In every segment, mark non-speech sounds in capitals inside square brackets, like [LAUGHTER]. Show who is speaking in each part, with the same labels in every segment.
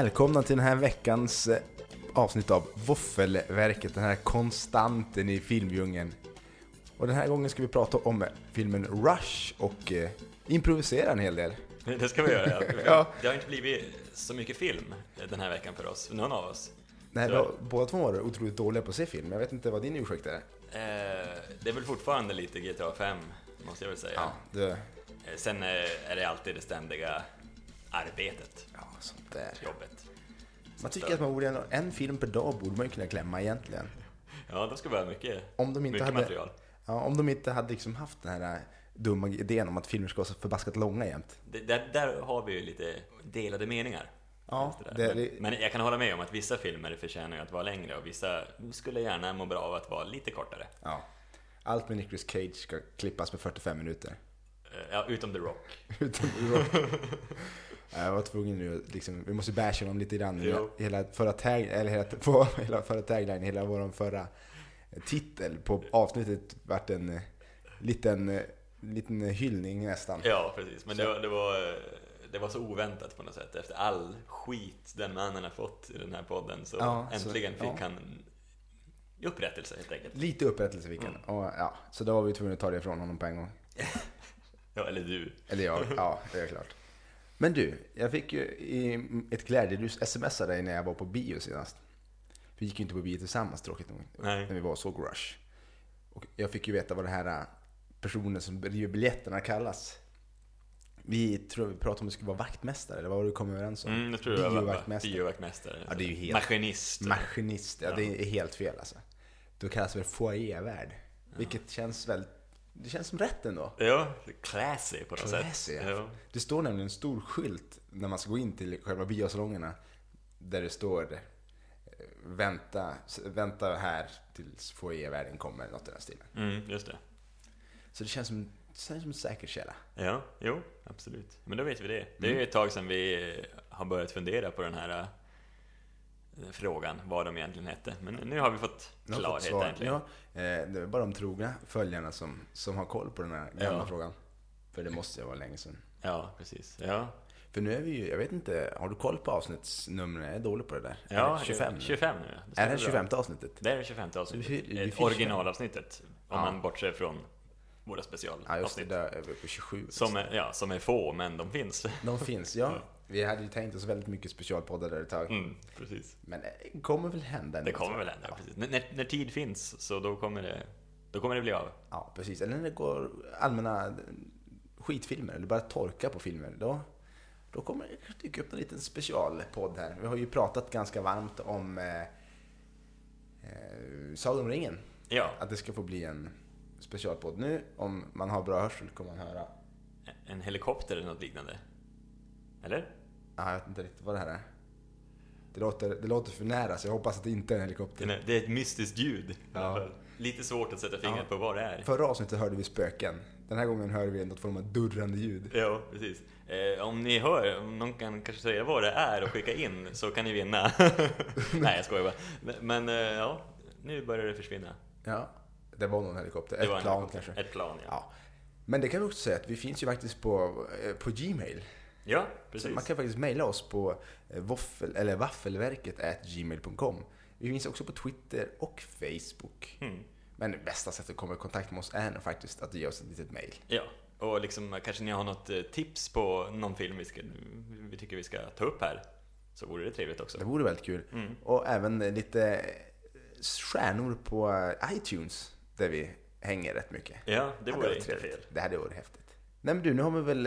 Speaker 1: Välkomna till den här veckans eh, avsnitt av Våffelverket, den här konstanten i filmdjungeln. Och den här gången ska vi prata om filmen Rush och eh, improvisera en hel del.
Speaker 2: Det ska vi göra, ja. [LAUGHS] Det har inte blivit så mycket film den här veckan för oss, någon av oss.
Speaker 1: Nej,
Speaker 2: Så-
Speaker 1: har, båda två var otroligt dåliga på att se film. Jag vet inte vad din ursäkt är.
Speaker 2: Eh, det är väl fortfarande lite GTA 5, måste jag väl säga.
Speaker 1: Ja, det,
Speaker 2: Eh, Sen eh, är det alltid det ständiga arbetet,
Speaker 1: ja sånt där.
Speaker 2: jobbet.
Speaker 1: Man tycker att man borde, en film per dag borde man ju kunna klämma egentligen.
Speaker 2: Ja, ska vi ha mycket,
Speaker 1: Om de inte
Speaker 2: mycket
Speaker 1: hade,
Speaker 2: material.
Speaker 1: ja, om de inte hade liksom haft den här eh, dumma idén om att filmer ska vara så förbaskat långa jämt.
Speaker 2: Det, där, där har vi ju lite delade meningar.
Speaker 1: Ja,
Speaker 2: det
Speaker 1: det-
Speaker 2: men, men jag kan hålla med om att vissa filmer förtjänar att vara längre och vissa skulle gärna må bra av att vara lite kortare.
Speaker 1: Ja. Allt med Nicolas Cage ska klippas med 45 minuter.
Speaker 2: Eh, Ja, utom The Rock. [LAUGHS]
Speaker 1: Utom Rock. [LAUGHS] Jag var tvungen nu, liksom, vi måste basha honom lite grann.
Speaker 2: Jo.
Speaker 1: Hela förra tag, eller hela, på, [LAUGHS] hela förra tagline, hela vår förra titel på avsnittet vart en eh, liten, eh, liten hyllning nästan.
Speaker 2: Ja, precis. Men
Speaker 1: Så-
Speaker 2: det var, det, var, eh, det var så oväntat på något sätt. Efter all skit den mannen har fått i den här podden så
Speaker 1: Ja, så-
Speaker 2: äntligen fick
Speaker 1: ja.
Speaker 2: han upprättelse helt enkelt.
Speaker 1: Lite upprättelse fick han. Och, ja, så då var vi tvungna att ta det ifrån honom på en gång.
Speaker 2: Ja, eller du.
Speaker 1: Eller jag, ja, det är klart. Men du, jag fick ju i ett glädjerus smsa dig när jag var på bio senast. Vi gick ju inte på bio tillsammans tråkigt nog.
Speaker 2: Nej.
Speaker 1: När vi var och såg Rush. Och jag fick ju veta vad det här äh, personen som driver biljetterna kallas. Vi tror vi pratade om det skulle vara vaktmästare, eller vad var det vi kom överens om?
Speaker 2: Mm, jag tror det var
Speaker 1: Biovaktmästare.
Speaker 2: biovaktmästare.
Speaker 1: Ja, det är ju helt-
Speaker 2: Maskinist.
Speaker 1: Maskinist, ja,
Speaker 2: Ja.
Speaker 1: det är helt fel alltså. Då kallas det väl foajévärd. Vilket känns väl, det känns som rätt ändå.
Speaker 2: Ja, classy på något
Speaker 1: Classy,
Speaker 2: sätt.
Speaker 1: ja. Det står nämligen en stor skylt när man ska gå in till själva biosalongerna. Där det står eh, vänta, vänta här tills foajévärden kommer, något i den stilen.
Speaker 2: Mm, just det.
Speaker 1: Så det känns som, det känns som en säker källa.
Speaker 2: Ja, jo, absolut. Men då vet vi det. Det är ju ett tag sedan vi har börjat fundera på den här eh, frågan, vad de egentligen hette. Men nu har vi fått
Speaker 1: fått
Speaker 2: klarhet
Speaker 1: svar.
Speaker 2: äntligen.
Speaker 1: Ja, eh, det är bara de trogna följarna som, som har koll på den här gamla
Speaker 2: Ja.
Speaker 1: frågan. För det måste ju vara länge sedan.
Speaker 2: Ja, precis. Ja,
Speaker 1: För nu är vi ju, jag vet inte, har du koll på avsnittsnumren? Jag är dålig på det där. Är
Speaker 2: ja
Speaker 1: det 25 nu?
Speaker 2: 25 nu.
Speaker 1: Är det
Speaker 2: stämmer bra.
Speaker 1: 25 avsnittet?
Speaker 2: Det är det 25 avsnittet.
Speaker 1: Vi- vi
Speaker 2: originalavsnittet. Om
Speaker 1: Ja.
Speaker 2: man bortser från våra
Speaker 1: Ja, just det.
Speaker 2: specialavsnitt.
Speaker 1: Där är vi på 27.
Speaker 2: som, är, ja, som är få, men de finns.
Speaker 1: De finns, ja. Vi hade ju tänkt oss väldigt mycket specialpoddar där ett tag.
Speaker 2: Mm, precis.
Speaker 1: Men det kommer väl hända
Speaker 2: Det kommer väl hända,
Speaker 1: Ja.
Speaker 2: precis. När, när, när tid finns, så då kommer det, då kommer det bli av.
Speaker 1: Ja, precis. Eller när det går allmänna skitfilmer, eller bara torka på filmer. Då, då kommer det dyka upp en liten specialpodd här. Vi har ju pratat ganska varmt om eh, eh, Sagan om ringen.
Speaker 2: Ja,
Speaker 1: Att det ska få bli en specialpodd. Nu, om man har bra hörsel, kommer man höra...
Speaker 2: en helikopter eller något liknande. Eller?
Speaker 1: Jag vet inte riktigt vad det här är. Det låter, det låter för nära, så jag hoppas att det inte är en helikopter.
Speaker 2: Det är- ett mystiskt ljud.
Speaker 1: Ja.
Speaker 2: Lite svårt att sätta fingret
Speaker 1: Ja.
Speaker 2: på vad det är.
Speaker 1: Förra avsnittet hörde vi spöken. Den här gången hör vi något form av durrande ljud.
Speaker 2: Ja, precis. Eh, om ni hör, om någon kan kanske säga vad det är och skicka in så kan ni vinna. [LAUGHS] Nej, jag skojar bara. Men, eh, ja, nu börjar det försvinna.
Speaker 1: Ja, det var någon helikopter. Ett plan
Speaker 2: helikopter.
Speaker 1: kanske.
Speaker 2: Ett plan, ja.
Speaker 1: Ja. Men det kan vi också säga att vi finns ju faktiskt på, eh, på Gmail.
Speaker 2: Ja,
Speaker 1: Så
Speaker 2: precis.
Speaker 1: man kan faktiskt mejla oss på eh, waffel, eller waffelverket gmail.com. Vi finns också på Twitter och Facebook.
Speaker 2: Mm.
Speaker 1: Men bästa sättet att komma i kontakt med oss är nog faktiskt att ge oss ett litet mejl.
Speaker 2: Ja, och liksom, kanske ni har något eh, tips på någon film vi, ska, vi tycker vi ska ta upp här. Så vore det trevligt också.
Speaker 1: Det vore väldigt kul.
Speaker 2: Mm.
Speaker 1: Och även eh, lite eh, stjärnor på eh, iTunes, där vi hänger rätt mycket.
Speaker 2: Ja, det vore inte
Speaker 1: trevligt.
Speaker 2: fel.
Speaker 1: Det hade varit häftigt. Nej men du, nu har vi väl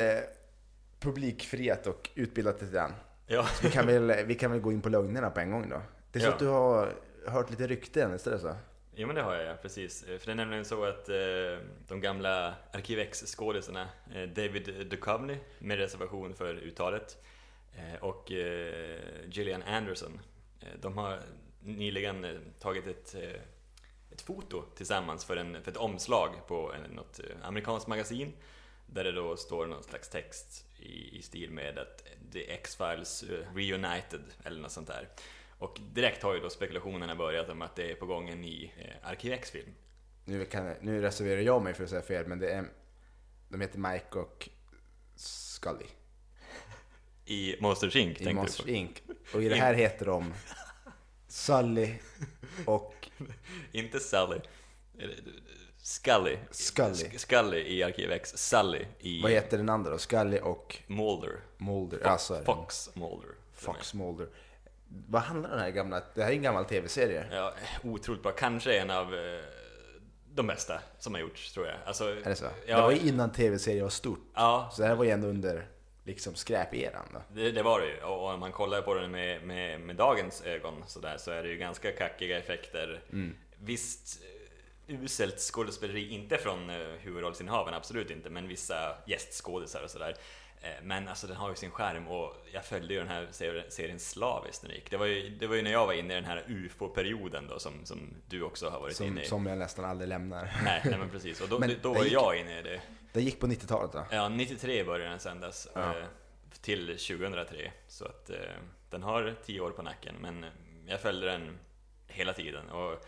Speaker 1: publikfriat och utbildat lite grann.
Speaker 2: Ja,
Speaker 1: Vi kan, väl, vi kan väl gå in på lögnerna på en gång då. Det är så
Speaker 2: Ja.
Speaker 1: att du har hört lite rykten, det så?
Speaker 2: Jo men det har jag ja, precis. Eh, För det är nämligen så att eh, de gamla Arkiv X-skådisarna, eh, David Duchovny, med reservation för uttalet, eh, och eh, Gillian Anderson, eh, de har nyligen tagit ett, ett foto tillsammans för, en, för ett omslag på en, något amerikanskt magasin, där det då står någon slags text i, i stil med att The X-Files eh, Reunited, eller något sånt där. Och direkt har ju då spekulationerna börjat om att det är på gång en ny eh, Arkiv X-film.
Speaker 1: Nu, kan, nu reserverar jag mig för att säga fel, men det är, de heter Mike och Scully.
Speaker 2: I Monsters Inc.
Speaker 1: I
Speaker 2: tänkte
Speaker 1: Monster
Speaker 2: du på.
Speaker 1: Inc. Och i det här heter de Sully och [LAUGHS]
Speaker 2: Inte Sally. Scully.
Speaker 1: Scully.
Speaker 2: Scully i Arkiv X. Sully i
Speaker 1: Vad heter den andra då? Scully och
Speaker 2: Mulder.
Speaker 1: Mulder. Ja, så är det.
Speaker 2: Fox Mulder.
Speaker 1: Fox Mulder. Vad handlar den här gamla... Det här är en gammal tv-serie.
Speaker 2: Ja, otroligt bra. Kanske en av eh, de bästa som har gjorts, tror jag. Alltså,
Speaker 1: Är det så?
Speaker 2: Ja,
Speaker 1: Det var ju innan tv-serier var stort.
Speaker 2: ja
Speaker 1: Så det här var ju ändå under liksom skräperan då.
Speaker 2: det, det var det ju. Och om man kollar på den med, med, med dagens ögon så, där, så är det ju ganska kackiga effekter.
Speaker 1: Mm.
Speaker 2: Visst uselt skådespeleri, inte från uh, huvudrollsinnehavaren, absolut inte, men vissa gästskådisar och sådär. Eh, Men alltså den har ju sin skärm och jag följde ju den här ser- serien slaviskt när det gick. Det var ju, det var ju när jag var inne i den här UFO-perioden då som, som du också har varit
Speaker 1: Som,
Speaker 2: inne i.
Speaker 1: som jag nästan aldrig lämnar.
Speaker 2: Nej, nej men precis. Och då, då
Speaker 1: det
Speaker 2: var
Speaker 1: gick-
Speaker 2: jag inne i det.
Speaker 1: Det gick på 90-talet då?
Speaker 2: Ja, 93 började den sändas
Speaker 1: Ja.
Speaker 2: eh, till 2003. Så att eh, den har 10 år på nacken, men eh, jag följde den hela tiden. Och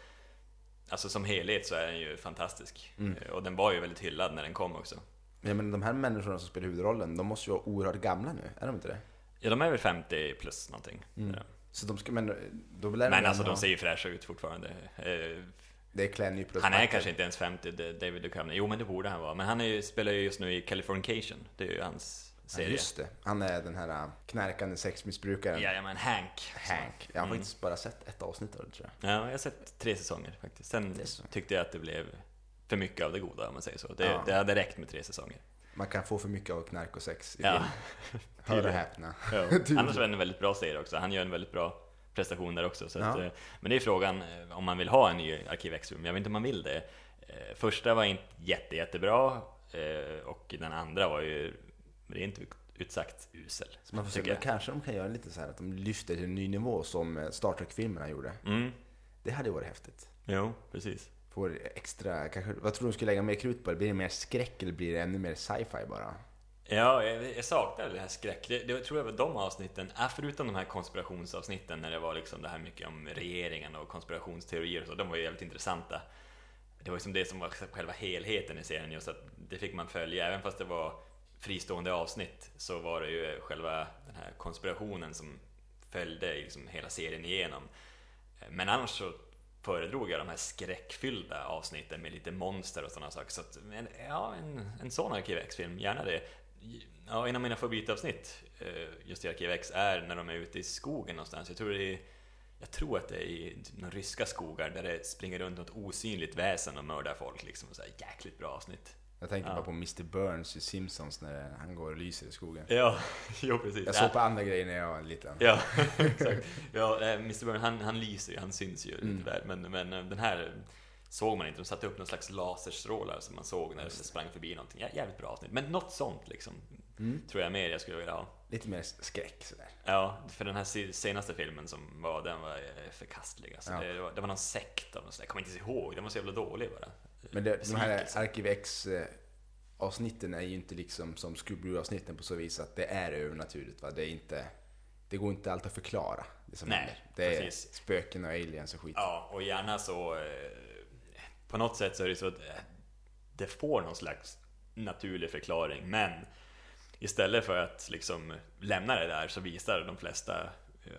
Speaker 2: alltså som helhet så är den ju fantastisk.
Speaker 1: Mm.
Speaker 2: Eh, Och den var ju väldigt hyllad när den kom också.
Speaker 1: Ja, men de här människorna som spelar huvudrollen, de måste ju vara oerhört gamla nu, är de inte det?
Speaker 2: Ja, de är väl 50 plus någonting.
Speaker 1: Mm.
Speaker 2: Ja.
Speaker 1: Så de ska, men då lär
Speaker 2: Men alltså
Speaker 1: ha-
Speaker 2: de ser ju fräscha ut fortfarande. Eh,
Speaker 1: Det är Clenny plus
Speaker 2: Han är
Speaker 1: Michael.
Speaker 2: kanske inte ens 50, det- David Duchovny. Jo, men det borde han vara. Men han är spelar ju just nu i Californication. Det är ju hans
Speaker 1: Ja,
Speaker 2: serie.
Speaker 1: just det. Han är den här äh, knarkande sexmissbrukaren.
Speaker 2: Jajamän, Hank.
Speaker 1: Hank. Jag har
Speaker 2: Mm.
Speaker 1: faktiskt bara sett ett avsnitt av det tror jag.
Speaker 2: Ja, jag har sett tre säsonger faktiskt. Sen
Speaker 1: är
Speaker 2: tyckte jag att det blev för mycket av det goda om man säger så. Det,
Speaker 1: Ja.
Speaker 2: det hade räckt med tre säsonger.
Speaker 1: Man kan få för mycket av knark och sex i
Speaker 2: Ja.
Speaker 1: film. [LAUGHS] Hör och häpna.
Speaker 2: Ja. [LAUGHS] Annars var det en väldigt bra serie också. Han gör en väldigt bra prestation där också. Så att,
Speaker 1: Ja.
Speaker 2: eh, men det är frågan eh, om man vill ha en ny Arkiv X-film. Jag vet inte om man vill det. Eh, Första var inte jätte, jättebra och den andra var ju rent ut- ut sagt usel.
Speaker 1: Så man får se, men kanske de kan göra lite så här att de lyfter till en ny nivå som eh, Star Trek-filmerna gjorde.
Speaker 2: Mm,
Speaker 1: Det hade varit häftigt.
Speaker 2: jo, precis.
Speaker 1: Får extra, kanske, vad tror du de skulle lägga mer krut på? det? Blir det mer skräck eller blir det ännu mer sci-fi bara?
Speaker 2: Ja, jag, jag saknar det här skräck. Det, det tror jag var de avsnitten, äh, förutom de här konspirationsavsnitten när det var liksom det här mycket om regeringen och konspirationsteorier och så, de var ju jävligt intressanta. Det var ju som det som var själva helheten i serien, just att det fick man följa, även fast det var fristående avsnitt så var det ju själva den här konspirationen som följde liksom hela serien igenom. Men annars så föredrog jag de här skräckfyllda avsnitten med lite monster och sådana saker. Så att, men, ja, en, en sån Arkiv X-film, gärna det. Ja, en av mina favoritavsnitt eh, just i Arkiv X är när de är ute i skogen någonstans. Jag tror, det är, jag tror att det är i några ryska skogar där det springer runt något osynligt väsen och mördar folk. Liksom. Så här, jäkligt bra avsnitt.
Speaker 1: Jag tänker
Speaker 2: Ja.
Speaker 1: bara på Mr Burns i Simpsons när han går och lyser i skogen.
Speaker 2: Ja, [LAUGHS] jo precis.
Speaker 1: Jag
Speaker 2: Ja.
Speaker 1: såg på andra grejer när jag var liten.
Speaker 2: Ja, [LAUGHS] exakt. Ja, Mr Burn, han, han lyser ju, han syns ju
Speaker 1: Mm.
Speaker 2: lite där. Men, men eh, den här såg man inte. De satte upp någon slags laserstrålar som man såg när det sprang förbi någonting. Jä- Jävligt bra avsnitt. Men något sånt liksom,
Speaker 1: Mm.
Speaker 2: tror jag mer jag skulle vilja ha.
Speaker 1: Lite mer skräck sådär.
Speaker 2: Ja, för den här se- senaste filmen som var, den var eh, förkastlig. Alltså.
Speaker 1: Ja.
Speaker 2: Det, var, det var någon sekt av något slag. Jag kommer inte ihåg, den var så jävla dålig bara.
Speaker 1: Men det, de här
Speaker 2: Besvikelse.
Speaker 1: Arkiv X eh, avsnitten är ju inte liksom som Scooby avsnitten på så vis att det är övernaturligt. Va? Det, är inte, det går inte alltid att förklara det som
Speaker 2: Nej,
Speaker 1: händer. Det är
Speaker 2: precis.
Speaker 1: spöken och aliens och skit.
Speaker 2: Ja, och gärna så... eh, På något sätt så är det så att eh, det får någon slags naturlig förklaring, men istället för att liksom lämna det där så visar de flesta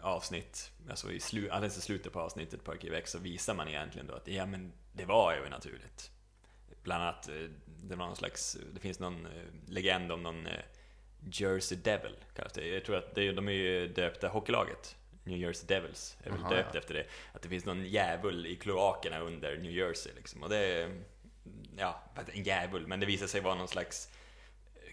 Speaker 2: avsnitt, alltså i slu, alldeles i slutet på avsnittet på Arkiv X så visar man egentligen då att ja, men det var övernaturligt. Bland annat, eh, det var någon slags, det finns någon eh, legend om någon eh, Jersey Devil, kallas det. Jag tror att det, de är ju döpta, hockeylaget, New Jersey Devils, är väl
Speaker 1: Aha,
Speaker 2: döpt
Speaker 1: ja.
Speaker 2: efter det. Att det finns någon djävul i kloakerna under New Jersey liksom. Och det ja, en djävul, men det visar sig vara någon slags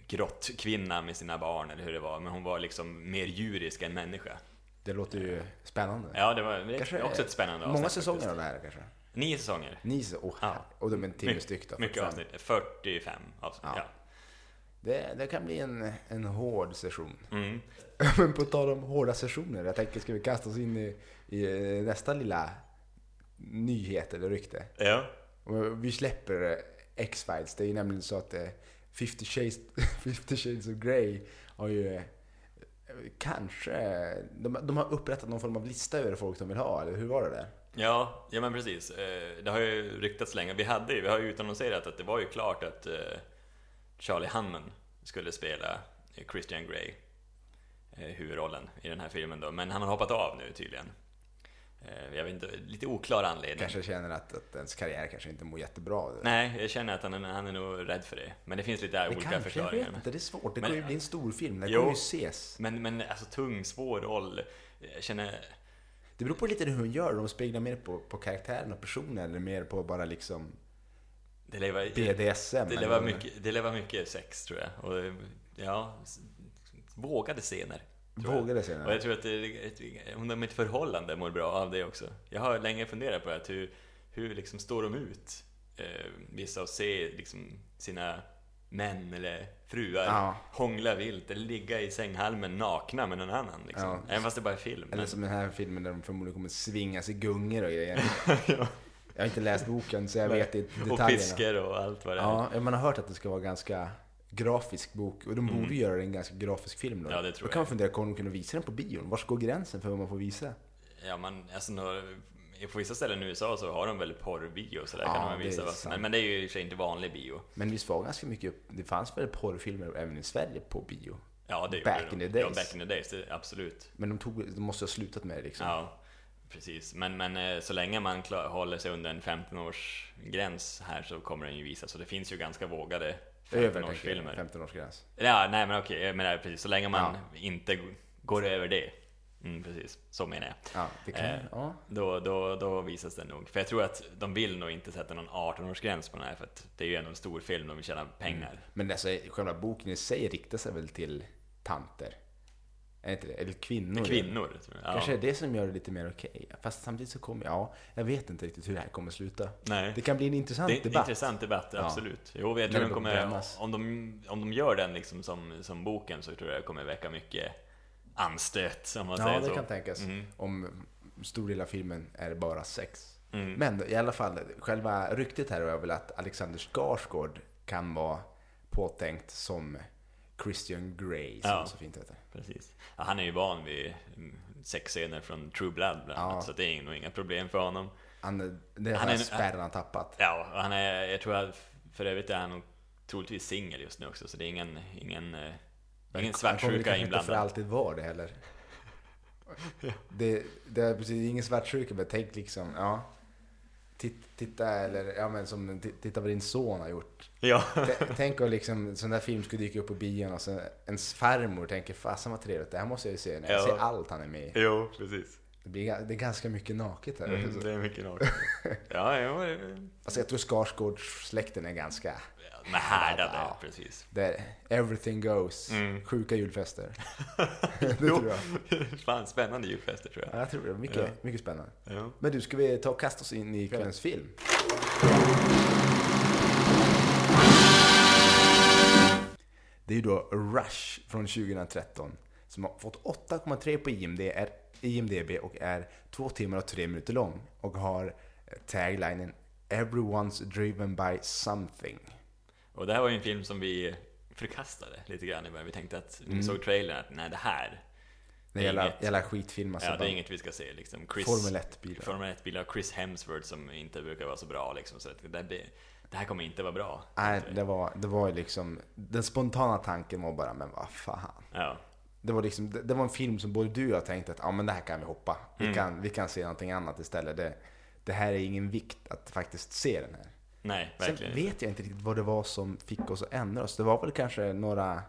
Speaker 2: grottkvinna med sina barn, eller hur det var. Men hon var liksom mer djurisk än människa.
Speaker 1: Det låter ju spännande.
Speaker 2: Ja, det var
Speaker 1: Kanske
Speaker 2: också ett spännande
Speaker 1: Många
Speaker 2: avsnitt
Speaker 1: säsonger
Speaker 2: faktiskt.
Speaker 1: av det här kanske?
Speaker 2: Nio säsonger.
Speaker 1: Nio säsonger? Åh,
Speaker 2: Ja.
Speaker 1: Och de är en timme
Speaker 2: My-
Speaker 1: styck då?
Speaker 2: Mycket
Speaker 1: 45.
Speaker 2: avsnitt. 45 avsnitt,
Speaker 1: Ja.
Speaker 2: ja.
Speaker 1: Det, det kan bli en, en hård session.
Speaker 2: Mm. [LAUGHS]
Speaker 1: Men på tal om hårda sessioner, jag tänker ska vi kasta oss in i, i eh, nästa lilla nyhet eller rykte?
Speaker 2: Ja.
Speaker 1: Vi släpper eh, X-Files, det är ju nämligen så att eh, 50 Shades, [LAUGHS] 50 Shades of Grey har ju eh, kanske, de, de har upprättat någon form av lista över folk de vill ha, eller hur var det där?
Speaker 2: Ja, ja men precis. Eh, Det har ju ryktats länge. Vi hade vi har ju utannonserat att det var ju klart att eh, Charlie Hunman skulle spela eh, Christian Grey. huvudrollen i den här filmen då, men han har hoppat av nu tydligen. Jag vet inte, lite oklar anledning.
Speaker 1: Kanske känner att, att ens karriär kanske inte mår jättebra.
Speaker 2: Nej, jag känner att han, är- han är nog rädd för det. Men det finns lite
Speaker 1: Men
Speaker 2: olika
Speaker 1: kanske, jag
Speaker 2: förklaringar.
Speaker 1: vet inte, det är svårt. Det
Speaker 2: Men-
Speaker 1: kommer ju bli en stor film, den
Speaker 2: Jo.
Speaker 1: kommer ju ses.
Speaker 2: Men, men alltså tung, svår roll. Jag känner...
Speaker 1: Det beror på lite hur hon gör, de speglar mer på, på karaktären och personen eller mer på bara liksom
Speaker 2: Det vara,
Speaker 1: BDSM.
Speaker 2: det
Speaker 1: vad
Speaker 2: mycket, det vara mycket sex, tror jag. Och ja, vågade scener.
Speaker 1: Vågade se den.
Speaker 2: Och jag tror att det, är ett- hon har mitt förhållande mår bra av det också. Jag har länge funderat på att hur, hur liksom står de ut? Eh, vissa och se liksom sina män eller fruar
Speaker 1: Ja.
Speaker 2: hångla vilt eller ligga i sänghalmen nakna med någon annan. Liksom.
Speaker 1: Ja.
Speaker 2: Även fast det bara är film.
Speaker 1: Eller
Speaker 2: men-
Speaker 1: som den här filmen där de förmodligen kommer svingas i gungor och grejer. [LAUGHS] Jag har inte läst boken så jag
Speaker 2: Nej.
Speaker 1: vet inte
Speaker 2: och
Speaker 1: detaljerna.
Speaker 2: piskor och allt vad det är.
Speaker 1: Ja, man har hört att det ska vara ganska grafisk bok och de borde
Speaker 2: Mm.
Speaker 1: göra en ganska grafisk film då.
Speaker 2: Ja, det tror
Speaker 1: då kan
Speaker 2: jag.
Speaker 1: man fundera, kommer de kunna visa den på bion? Var går gränsen för vad man får visa?
Speaker 2: Ja, man, alltså, på vissa ställen i USA så har de väl porrbio så där
Speaker 1: Ja,
Speaker 2: kan man
Speaker 1: det
Speaker 2: visa vad, men, men det är ju i och för sig inte vanlig bio.
Speaker 1: Men visst var ganska mycket, det fanns väl porrfilmer även i Sverige på bio?
Speaker 2: Ja, det
Speaker 1: Back
Speaker 2: gjorde
Speaker 1: in
Speaker 2: de.
Speaker 1: the
Speaker 2: Ja,
Speaker 1: days.
Speaker 2: back in the days, det, absolut.
Speaker 1: Men de, tog, de måste ha slutat med det liksom.
Speaker 2: Ja, precis. Men, men eh, så länge man klar, håller sig under en 15-årsgräns här så kommer den ju visas. Så det finns ju ganska vågade
Speaker 1: Över
Speaker 2: 15-årsfilmer.
Speaker 1: 15-årsgräns.
Speaker 2: Ja, nej men okej, menar precis. Så länge man inte g- går över det. Mm, precis, så menar jag.
Speaker 1: Ja, det kan,
Speaker 2: Eh,
Speaker 1: ja.
Speaker 2: Då, då, då visas den nog. För jag tror att de vill nog inte sätta någon 18-årsgräns på den här, för att det är ju ändå en stor film, de vill tjäna pengar.
Speaker 1: Men alltså, själva boken i sig riktar sig väl till tanter? Är inte det? Eller kvinnor?
Speaker 2: Kvinnor. Ja.
Speaker 1: Kanske är det som gör det lite mer okej. Fast samtidigt så kommer, ja, jag vet inte riktigt hur det här kommer sluta.
Speaker 2: Nej.
Speaker 1: Det kan bli en intressant
Speaker 2: Det
Speaker 1: debatt.
Speaker 2: intressant debatt,
Speaker 1: Ja.
Speaker 2: absolut. Jo, jag tror den kommer, om de, om de gör den liksom som, som boken så tror jag det kommer väcka mycket anstöt, om man
Speaker 1: Ja,
Speaker 2: säger
Speaker 1: det
Speaker 2: så.
Speaker 1: kan tänkas.
Speaker 2: Mm.
Speaker 1: Om stor del av filmen är bara sex.
Speaker 2: Mm.
Speaker 1: Men i alla fall, själva ryktet här är väl att Alexander Skarsgård kan vara påtänkt som Christian Grey, som
Speaker 2: Ja.
Speaker 1: så fint heter.
Speaker 2: Precis. Ja, han är ju van vid mm, sexscener från True Blood bland
Speaker 1: Ja.
Speaker 2: annat, så det är nog inga problem för honom.
Speaker 1: Han, det är
Speaker 2: Han
Speaker 1: han
Speaker 2: är-
Speaker 1: spärren han tappat.
Speaker 2: Ja, och han är, jag tror att för övrigt är han nog troligtvis singel just nu också, så det är ingen, ingen, eh, ingen svartsjuka
Speaker 1: kanske inte för
Speaker 2: inblandad.
Speaker 1: alltid vara det heller. [LAUGHS] Det, det är precis ingen svartsjuka, men tänk liksom, ja. Titt, titta, eller ja men som, ti- titta vad din son har gjort.
Speaker 2: Ja.
Speaker 1: Tänk om liksom, sån där film skulle dyka upp på bion och så ens farmor tänker fasen vad trevligt, det här måste jag ju se när jag
Speaker 2: Ja.
Speaker 1: ser allt han är med i.
Speaker 2: Jo, precis.
Speaker 1: Det, blir, det är ganska mycket naket här.
Speaker 2: Mm, det är mycket naket. [LAUGHS] Ja, ja, eh,
Speaker 1: Alltså jag tror Skarsgårdssläkten är ganska,
Speaker 2: med härdade,
Speaker 1: Ja.
Speaker 2: precis.
Speaker 1: där everything goes,
Speaker 2: Mm.
Speaker 1: sjuka julfester. [LAUGHS] det tror jag.
Speaker 2: Fan, spännande julfester tror jag.
Speaker 1: Ja, jag tror det. Mycket,
Speaker 2: Ja.
Speaker 1: mycket spännande.
Speaker 2: Ja.
Speaker 1: Men du, ska vi ta och kasta oss in i kvällens film? Det är ju då Rush från 2013 som har fått 8,3 på IMD, är, IMDB och är 2 timmar och 3 minuter lång och har eh, taglinen Everyone's driven by something.
Speaker 2: Och det här var ju en film som vi förkastade lite grann i början. Vi tänkte att, vi
Speaker 1: Mm.
Speaker 2: såg trailern att nej, det här,
Speaker 1: Det
Speaker 2: Det är inget.
Speaker 1: gäller skitfilm alltså.
Speaker 2: ja, det är inget vi ska se liksom. Chris,
Speaker 1: Formel 1-bilar.
Speaker 2: Formel 1-bilar, Chris Hemsworth som inte brukar vara så bra liksom. Så det, här blir, det här kommer inte vara bra.
Speaker 1: Nej, det var, det var ju liksom, den spontana tanken var bara, men vad fan.
Speaker 2: Ja,
Speaker 1: Det var, liksom, det, det var en film som både du och jag tänkte att ja, men det här kan vi hoppa. Vi,
Speaker 2: Mm.
Speaker 1: kan, vi kan se någonting annat istället. Det, det här är ingen vikt att faktiskt se den här.
Speaker 2: Nej,
Speaker 1: Sen
Speaker 2: verkligen
Speaker 1: vet jag inte riktigt vad det var som fick oss att ändra oss. Det var väl kanske några,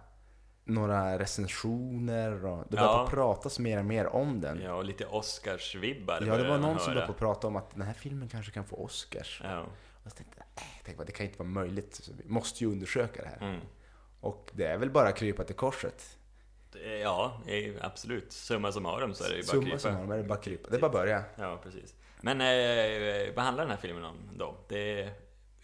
Speaker 1: några recensioner och det började
Speaker 2: Ja.
Speaker 1: pratas mer och mer om den. Ja,
Speaker 2: Ja, och lite Oscars-vibbar
Speaker 1: det
Speaker 2: började
Speaker 1: var någon som började prata om att den här filmen kanske kan få Oscars.
Speaker 2: Ja.
Speaker 1: Och så tänkte jag, äh, tänkte det kan inte vara möjligt. Så vi måste ju undersöka det här.
Speaker 2: Mm.
Speaker 1: Och det är väl bara att krypa till korset.
Speaker 2: Det- Ja, eh, absolut. Summa summarum så är det ju bara
Speaker 1: Summa
Speaker 2: krypa.
Speaker 1: summarum är det bara krypa. Det är bara att börja.
Speaker 2: Ja, precis. Men eh, vad handlar den här filmen om då? Det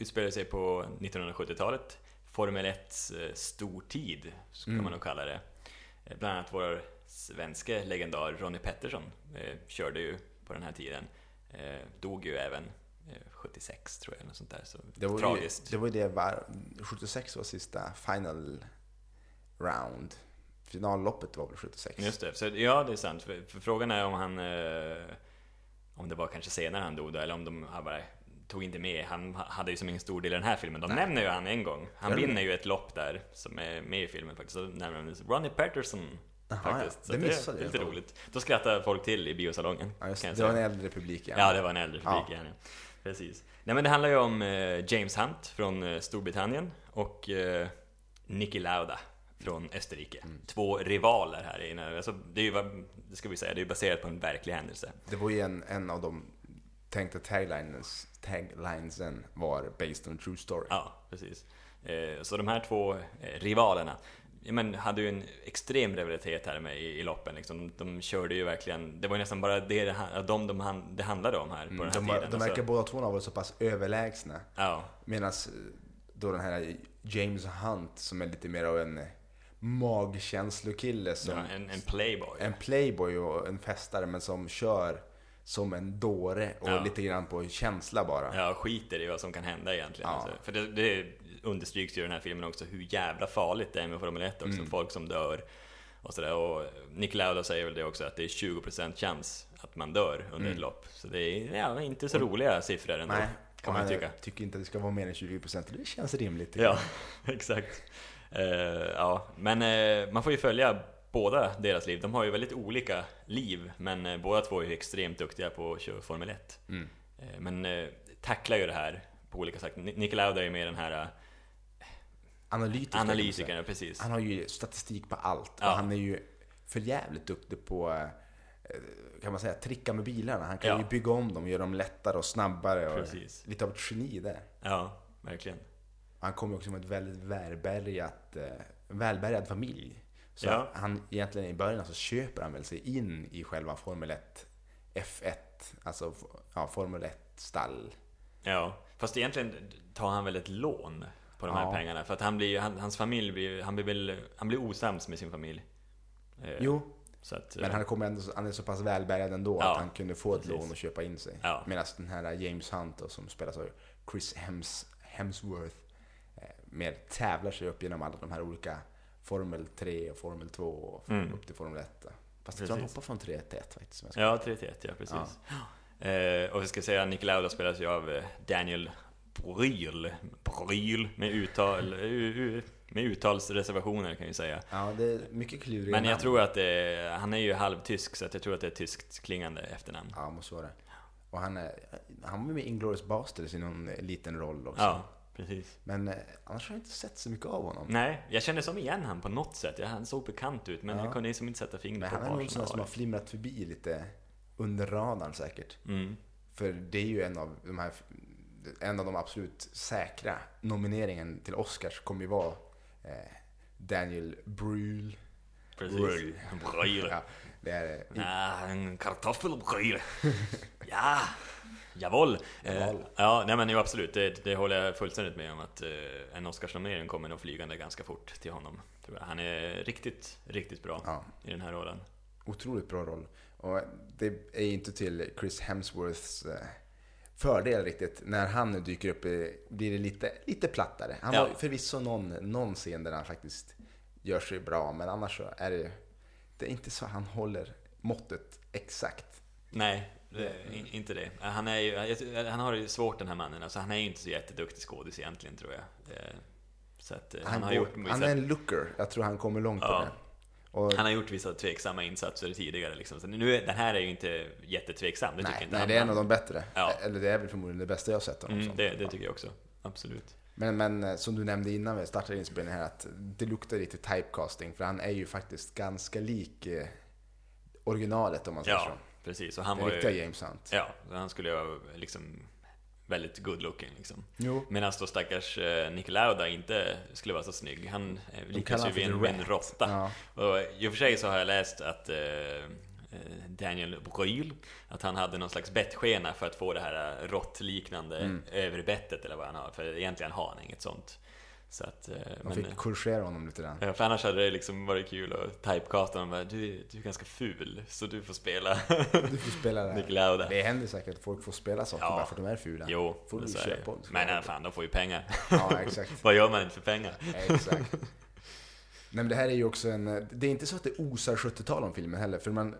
Speaker 2: utspelar sig på 1970-talet. Formel 1 eh, stortid, kan
Speaker 1: Mm.
Speaker 2: man nog kalla det. Eh, Bland annat vår svenska legendar Ronnie Pettersson eh, körde ju på den här tiden. Eh, dog ju även eh, 76 tror jag, eller sånt där. Så
Speaker 1: Det var, ju,
Speaker 2: tragiskt.
Speaker 1: det var ju det var, 76 var sista final round. Finalloppet var väl 76?
Speaker 2: Just det, så, ja det är sant. För, för frågan är om han... Eh, om det var kanske senare han dog då, eller om de han bara tog inte med. Han hade ju som ingen stor del i den här filmen. De
Speaker 1: Nej.
Speaker 2: nämner ju han en gång. Han
Speaker 1: Gör
Speaker 2: vinner ju ett lopp där, som är med i filmen faktiskt. Så nämner de Ronnie Patterson
Speaker 1: Jaha,
Speaker 2: faktiskt.
Speaker 1: ja.
Speaker 2: Så
Speaker 1: Det
Speaker 2: det,
Speaker 1: missade
Speaker 2: det
Speaker 1: jag.
Speaker 2: lite roligt. Då skrattar folk till i biosalongen.
Speaker 1: Ja, just, det
Speaker 2: jag
Speaker 1: var
Speaker 2: säga.
Speaker 1: en äldre publik ja.
Speaker 2: Ja, det var en äldre publik
Speaker 1: Ja.
Speaker 2: Ja. Precis. Nej men det handlar ju om eh, James Hunt från eh, Storbritannien och eh, Niki Lauda från Österrike.
Speaker 1: Mm.
Speaker 2: Två rivaler här inne. Alltså, det är ju, vad- det ska vi säga, det är baserat på en verklig händelse.
Speaker 1: Det var ju en, en av de tänkta taglines, taglinesen var based on true story.
Speaker 2: Ja, precis. Eh, så de här två eh, rivalerna men, hade ju en extrem rivalitet här med i, i loppen. Liksom. De körde ju verkligen, det var ju nästan bara det, de, de, han- det handlade om här på
Speaker 1: Mm,
Speaker 2: den här
Speaker 1: de,
Speaker 2: tiden.
Speaker 1: de
Speaker 2: Alltså,
Speaker 1: verkar båda två varit så pass överlägsna.
Speaker 2: ja,
Speaker 1: Medan då den här James Hunt som är lite mer av en magkänslokille som
Speaker 2: ja, en, en playboy.
Speaker 1: en playboy och en festare men som kör som en dåre och
Speaker 2: Ja.
Speaker 1: lite grann på känsla bara.
Speaker 2: Ja, skiter i vad som kan hända egentligen.
Speaker 1: Ja.
Speaker 2: Alltså, för det, det understryks ju i den här filmen också hur jävla farligt det är med Formel 1 också.
Speaker 1: Mm.
Speaker 2: Folk som dör och sådär. Och Nick Lauda säger väl det också, att det är 20% chans att man dör under
Speaker 1: Mm.
Speaker 2: ett lopp. Så det är ja, inte så roliga siffror ändå,
Speaker 1: Nej,
Speaker 2: kan man tycka.
Speaker 1: tycker inte att det ska vara mer än 20% och det känns rimligt.
Speaker 2: Ja, [LAUGHS] exakt. Eh, ja, men eh, man får ju följa båda deras liv. De har ju väldigt olika liv, men eh, båda två är ju extremt duktiga på att köra Formel 1.
Speaker 1: jag. Mm.
Speaker 2: Eh, Men eh, tacklar ju det här på olika sätt. Ni- Nick Lauda är ju mer den här
Speaker 1: Analytiker.
Speaker 2: analytikern, precis.
Speaker 1: Han har ju statistik på allt
Speaker 2: Ja.
Speaker 1: och han är ju för jävligt duktig på kan man säga, tricka med bilarna. Han kan
Speaker 2: Ja.
Speaker 1: ju bygga om dem, göra dem lättare och snabbare. Och
Speaker 2: Precis.
Speaker 1: Lite av ett geni där.
Speaker 2: Ja, verkligen.
Speaker 1: Han kommer också med ett väldigt välbärgat, välbärgad familj. Så
Speaker 2: Ja.
Speaker 1: han egentligen i början så köper han väl sig in i själva Formel 1 F1, alltså ja, Formel 1 stall.
Speaker 2: Ja, fast egentligen tar han väl ett lån på de här
Speaker 1: Ja.
Speaker 2: pengarna. För att han blir, han, hans familj blir, han blir väl, han blir osams med sin familj. Eh,
Speaker 1: Jo,
Speaker 2: att, eh,
Speaker 1: men han, kommer ändå, han är så pass välbärgad ändå
Speaker 2: Ja,
Speaker 1: att han kunde få ett
Speaker 2: precis.
Speaker 1: lån och köpa in sig.
Speaker 2: Ja.
Speaker 1: Medan den här James Hunt då, som spelas av Chris Hems, Hemsworth eh, mer tävlar sig upp genom alla de här olika Formel 3 och Formel 2 och
Speaker 2: Mm.
Speaker 1: upp till Formel 1. då. Fast jag tror han
Speaker 2: Precis.
Speaker 1: hoppar från 3 till 1 faktiskt. om jag ska-
Speaker 2: Ja, 3-1, ja precis. Eh, och vi ska säga att Nick Lauda spelas ju av eh, Daniel Bryl, Bryl med, uttal, u, med uttalsreservationer kan jag säga.
Speaker 1: Ja, det är mycket kluriga
Speaker 2: Men jag
Speaker 1: namn.
Speaker 2: tror att det, han är ju halvtysk så jag tror att det är tyskt klingande efternamn.
Speaker 1: Ja, måste vara det. Och han, är, han var med i Inglourious Basterds i någon eh, liten roll också.
Speaker 2: Ja, precis.
Speaker 1: Men eh, annars har jag inte sett så mycket av honom.
Speaker 2: Nej, jag kände som igen han på något sätt. Ja, Han såg bekant ut, men
Speaker 1: Ja.
Speaker 2: jag kunde liksom inte sätta
Speaker 1: Men
Speaker 2: fingret
Speaker 1: han
Speaker 2: på
Speaker 1: är
Speaker 2: var
Speaker 1: nog en sån som har flimrat förbi lite under radarn säkert.
Speaker 2: mm.
Speaker 1: För det är ju en av de här en av de absolut säkra nomineringen till Oscars kommer ju vara eh, Daniel Brühl.
Speaker 2: Precis.
Speaker 1: Bryl. [LAUGHS] Ja, det är eh,
Speaker 2: en kartoffelbryl. [LAUGHS] ja, jawohl. Eh,
Speaker 1: Jawohl.
Speaker 2: ja, nej men jo, absolut. Det, det håller jag fullständigt med om att eh, en Oscarsnominering kommer nog flygande ganska fort till honom. Han är riktigt, riktigt bra
Speaker 1: ja,
Speaker 2: i den här rollen.
Speaker 1: otroligt bra roll. Och det är inte till Chris Hemsworths eh, fördel riktigt. När han nu dyker upp blir det lite, lite plattare. Han
Speaker 2: Ja.
Speaker 1: har förvisso någon, någon scen där han faktiskt gör sig bra, men annars så är det det är inte så han håller måttet exakt.
Speaker 2: Nej, det, in, inte det. Han, är ju, jag- han har det ju svårt den här mannen. Alltså, han är ju inte så jätteduktig skådis egentligen tror jag. Så att, eh, han,
Speaker 1: Han,
Speaker 2: har
Speaker 1: går,
Speaker 2: gjort vissa,
Speaker 1: han är en looker. Jag tror han kommer långt på
Speaker 2: Ja.
Speaker 1: det. Och,
Speaker 2: han har gjort vissa tveksamma insatser tidigare. Liksom. Så nu, den här är ju inte jättetveksam, det tycker
Speaker 1: nej,
Speaker 2: inte
Speaker 1: nej, det är en av de bättre.
Speaker 2: Ja.
Speaker 1: Eller det är väl förmodligen det bästa jag har sett honom
Speaker 2: mm, det, det tycker jag också. Absolut.
Speaker 1: Men, men eh, som du nämnde innan vi startade inspelningen här, att det luktar lite typecasting. För han är ju faktiskt ganska lik eh, originalet om man säger
Speaker 2: Ja,
Speaker 1: så.
Speaker 2: Precis. Och han
Speaker 1: Den
Speaker 2: var
Speaker 1: riktiga
Speaker 2: ju,
Speaker 1: James Hunt.
Speaker 2: Ja, han skulle ju vara liksom väldigt good looking liksom. Medan då stackars eh, Nick Lauda inte skulle vara så snygg. Han eh, liknas ju vid en, en råtta.
Speaker 1: Ja.
Speaker 2: Och i och för sig så har jag läst att eh, eh, Daniel Bryl, att han hade någon slags bettskena för att få det här eh, råttliknande
Speaker 1: Mm.
Speaker 2: överbettet eller vad han har. För egentligen har han inget sånt. Så att, eh,
Speaker 1: De
Speaker 2: men,
Speaker 1: fick korrigera honom lite grann.
Speaker 2: Ja, för annars hade det liksom varit kul att typecasta honom du, är- du är ganska ful, så du får spela
Speaker 1: Du får spela det
Speaker 2: Nick.
Speaker 1: Det händer säkert att folk får spela saker
Speaker 2: Ja.
Speaker 1: bara för att de är fula.
Speaker 2: Jo,
Speaker 1: Får du
Speaker 2: det.
Speaker 1: köpa dem.
Speaker 2: Men nej, fan, de får ju pengar.
Speaker 1: Ja, exakt. [LAUGHS]
Speaker 2: Vad gör man inte för pengar?
Speaker 1: Exakt. Nej men det här är ju också en... Det är inte så att det osar 70-tal om filmen heller, för man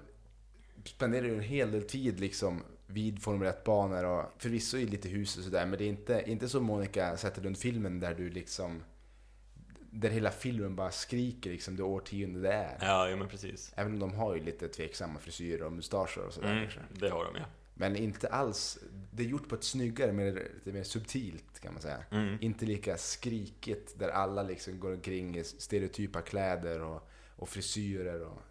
Speaker 1: spenderar ju en hel del tid liksom vid Formel 1-banor och förvisso i lite hus och sådär, men det är inte, inte så Monica Zetterlund-filmen där du liksom... där hela filmen bara skriker liksom det årtionde det är.
Speaker 2: Ja, ja men precis.
Speaker 1: Även om de har ju lite tveksamma frisyrer och mustascher och sådär
Speaker 2: Mm, det har de ja.
Speaker 1: Men inte alls, det är gjort på ett snyggare, mer, lite mer subtilt kan man säga.
Speaker 2: Mm.
Speaker 1: Inte lika skrikigt där alla liksom går omkring i stereotypa kläder och, och frisyrer och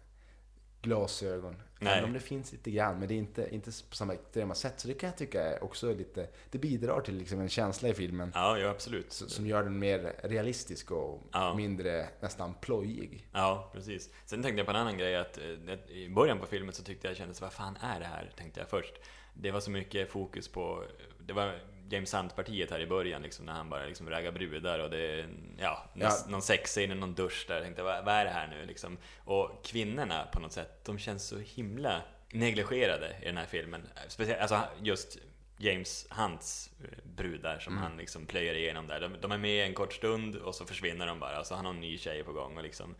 Speaker 1: glasögon.
Speaker 2: Nej.
Speaker 1: Även om det finns lite grann, men det är inte, inte på samma extrema sätt. Så det kan jag tycka är också lite, det bidrar till liksom en känsla i filmen
Speaker 2: Ja, ja absolut.
Speaker 1: som gör den mer realistisk och
Speaker 2: Ja.
Speaker 1: mindre nästan plojig.
Speaker 2: Ja, precis. Sen tänkte jag på en annan grej att eh, att i början på filmen så tyckte jag kändes, vad fan är det här? Tänkte jag först. Det var så mycket fokus på, det var James Hunt-partiet här i början liksom, när han bara liksom raggar brudar och det är, ja,
Speaker 1: Ja.
Speaker 2: någon, sexscen i någon dusch där. Jag tänkte, vad, vad är det här nu liksom? Och kvinnorna på något sätt, de känns så himla negligerade i den här filmen. Speciellt, alltså just James Hunts eh, brudar som
Speaker 1: Mm.
Speaker 2: han liksom plöjer igenom där. De, de är med en kort stund och så försvinner de bara. Så han har en ny tjej på gång och liksom...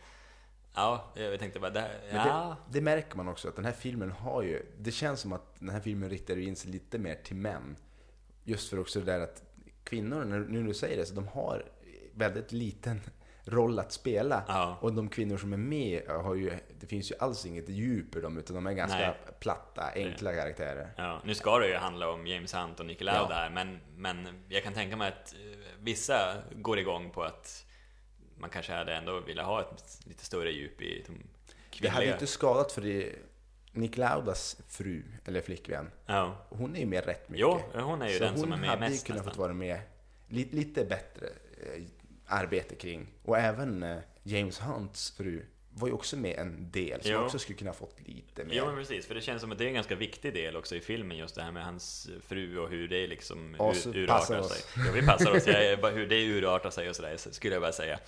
Speaker 2: Ja, jag tänkte bara, det, ja,
Speaker 1: det, det märker man också att den här filmen har ju, det känns som att den här filmen riktar in sig lite mer till män. Just för också det där att kvinnor, nu när du säger det, så de har väldigt liten roll att spela.
Speaker 2: Ja.
Speaker 1: Och de kvinnor som är med har ju, det finns ju alls inget djup i dem, utan de är ganska
Speaker 2: Nej.
Speaker 1: platta, enkla karaktärer.
Speaker 2: Ja, nu ska det ju handla om James Hunt och Nicky Lauda
Speaker 1: Ja.
Speaker 2: här, men, men jag kan tänka mig att eh, vissa går igång på att man kanske hade ändå velat ha ett lite större djup i de
Speaker 1: Det hade ju
Speaker 2: kvinnliga...
Speaker 1: inte skadat för det, Nick Laudas fru, eller flickvän,
Speaker 2: Ja.
Speaker 1: hon är ju med rätt mycket.
Speaker 2: Jo, hon är ju
Speaker 1: Så
Speaker 2: den
Speaker 1: hon
Speaker 2: som är med
Speaker 1: hade ju
Speaker 2: mest
Speaker 1: kunnat
Speaker 2: nästan.
Speaker 1: fått vara med lite, lite bättre eh, arbete kring. Och även eh, James Hunts fru var ju också med en del, som
Speaker 2: Jo.
Speaker 1: också skulle kunna fått lite mer.
Speaker 2: Jo men precis, för det känns som att det är en ganska viktig del också i filmen just det här med hans fru och hur det liksom ur, urartar
Speaker 1: oss.
Speaker 2: sig. Ja, vi passar oss. Jag, hur det urartar sig och sådär, så skulle jag bara säga.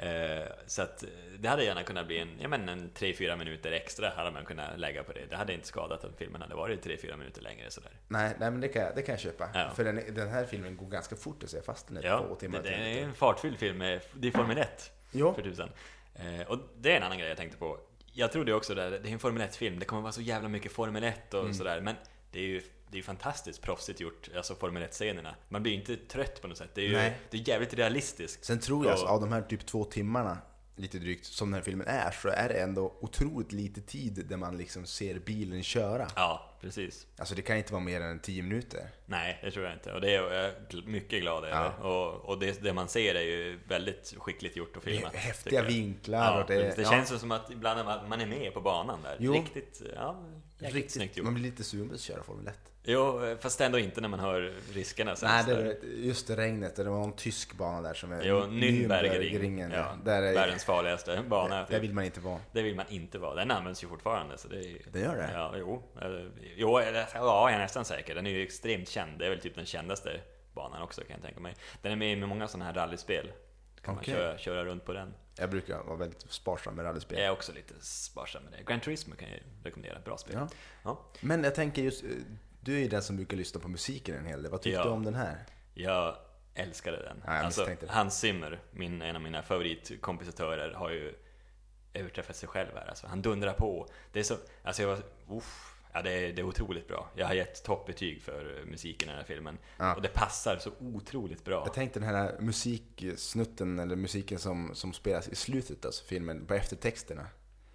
Speaker 2: Eh, så att eh, det hade gärna kunnat bli en, ja men en 3-4 minuter extra hade man kunnat lägga på det. Det hade inte skadat om filmen hade varit 3-4 minuter längre sådär.
Speaker 1: Nej, nej, men det kan, jag- det kan jag köpa.
Speaker 2: Ja.
Speaker 1: För den, den här filmen går ganska fort att se fast den
Speaker 2: Ja,
Speaker 1: två timmar.
Speaker 2: det, det är en fartfylld film, med, det är Formel 1
Speaker 1: Jo.
Speaker 2: för tusan. Eh, och det är en annan grej jag tänkte på. Jag trodde också där, det är en Formel 1-film, det kommer vara så jävla mycket Formel 1
Speaker 1: Mm.
Speaker 2: och sådär, men det är ju det är ju fantastiskt proffsigt gjort, alltså Formel 1-scenerna. Man blir ju inte trött på något sätt, det är ju
Speaker 1: Nej.
Speaker 2: det är jävligt realistiskt.
Speaker 1: Sen tror jag,
Speaker 2: Och-
Speaker 1: så, av de här typ två timmarna, lite drygt, som den här filmen är, så är det ändå otroligt lite tid där man liksom ser bilen köra.
Speaker 2: Ja, precis.
Speaker 1: Alltså det kan inte vara mer än tio minuter.
Speaker 2: Nej, det tror jag inte. Och det är jag mycket glad över. Och, och det, det man ser är ju väldigt skickligt gjort och filmat.
Speaker 1: Häftiga vinklar
Speaker 2: Ja,
Speaker 1: och det-
Speaker 2: det,
Speaker 1: ja.
Speaker 2: känns som att ibland man, är med på banan där.
Speaker 1: Jo.
Speaker 2: Riktigt, ja, riktigt snyggt gjort.
Speaker 1: Man blir lite sugen på att köra Formel 1.
Speaker 2: Jo, fast ändå inte när man hör riskerna sen.
Speaker 1: Nej, det är just det regnet, det var en tysk bana där som är
Speaker 2: Jo, Nürnbergring.
Speaker 1: Nürnbergringen.
Speaker 2: Ja,
Speaker 1: där, är,
Speaker 2: världens farligaste bana.
Speaker 1: där,
Speaker 2: typ.
Speaker 1: där vill man inte vara.
Speaker 2: Det vill man inte vara. Den används ju fortfarande. Så det, är,
Speaker 1: Det gör det?
Speaker 2: Ja, jo. Eh, Jo, ja, jag är nästan säker. Den är ju extremt känd. Det är väl typ den kändaste banan också kan jag tänka mig. Den är med i många sådana här rallyspel. Då kan
Speaker 1: Okej.
Speaker 2: man köra, köra runt på den.
Speaker 1: Jag brukar vara väldigt sparsam med rallyspel.
Speaker 2: Jag är också lite sparsam med det. Gran Turismo kan jag rekommendera. Bra spel.
Speaker 1: Ja.
Speaker 2: Ja.
Speaker 1: Men jag tänker just, eh, du är ju den som brukar lyssna på musiken en hel del. Vad tyckte
Speaker 2: Ja.
Speaker 1: du om den här?
Speaker 2: Jag älskade den.
Speaker 1: Ja, jag
Speaker 2: alltså. Hans Zimmer, min, en av mina favoritkompositörer, har ju överträffat sig själv här. Alltså, han dundrar på. Det är så, alltså jag var, uff, ja, det, är, det är otroligt bra. Jag har gett toppbetyg för musiken i den här filmen.
Speaker 1: Ja.
Speaker 2: Och det passar så otroligt bra.
Speaker 1: Jag tänkte den här musiksnutten, eller musiken som, som spelas i slutet av filmen, på eftertexterna.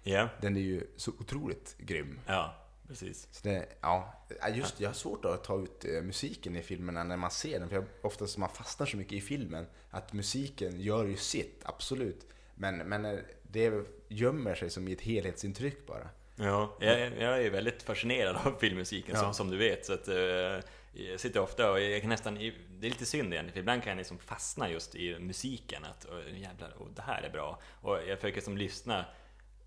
Speaker 2: Ja,
Speaker 1: Den är ju så otroligt grym.
Speaker 2: ja, precis.
Speaker 1: Så det, ja, just jag har svårt att ta ut eh, musiken i filmerna när man ser den, för jag, oftast man fastnar så mycket i filmen att musiken gör ju sitt, absolut. Men, men eh, det gömmer sig som i ett helhetsintryck bara.
Speaker 2: Ja, jag, jag är väldigt fascinerad av filmmusiken
Speaker 1: Ja.
Speaker 2: som, som du vet. Så att, eh, jag sitter ofta och jag kan nästan, det är lite synd egentligen, för ibland kan jag liksom fastna just i musiken. Att oh, jävlar, oh, det här är bra. Och jag försöker som lyssna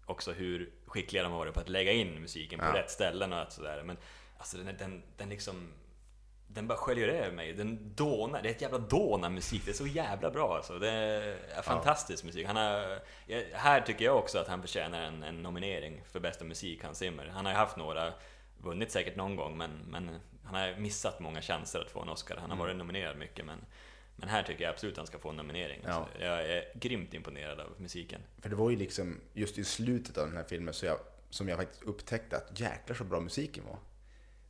Speaker 2: också hur skickliga de har varit på att lägga in musiken på
Speaker 1: Ja.
Speaker 2: rätt ställen och sådär. Men alltså den, den, den liksom den bara sköljer över mig. Den dånar. Det är ett jävla dån av musik. Det är så jävla bra alltså. Det är fantastisk musik. Han har, ja, här tycker jag också att han förtjänar en, en nominering för bästa musik, Hans Zimmer. Han har ju haft några, vunnit säkert någon gång, men, men han har missat många chanser att få en Oscar. Han har varit nominerad mycket, men, men här tycker jag absolut att han ska få en nominering.
Speaker 1: Ja.
Speaker 2: Alltså, jag är grymt imponerad av musiken.
Speaker 1: För det var ju liksom just i slutet av den här filmen så jag, som jag faktiskt upptäckte att jäklar så bra musiken var.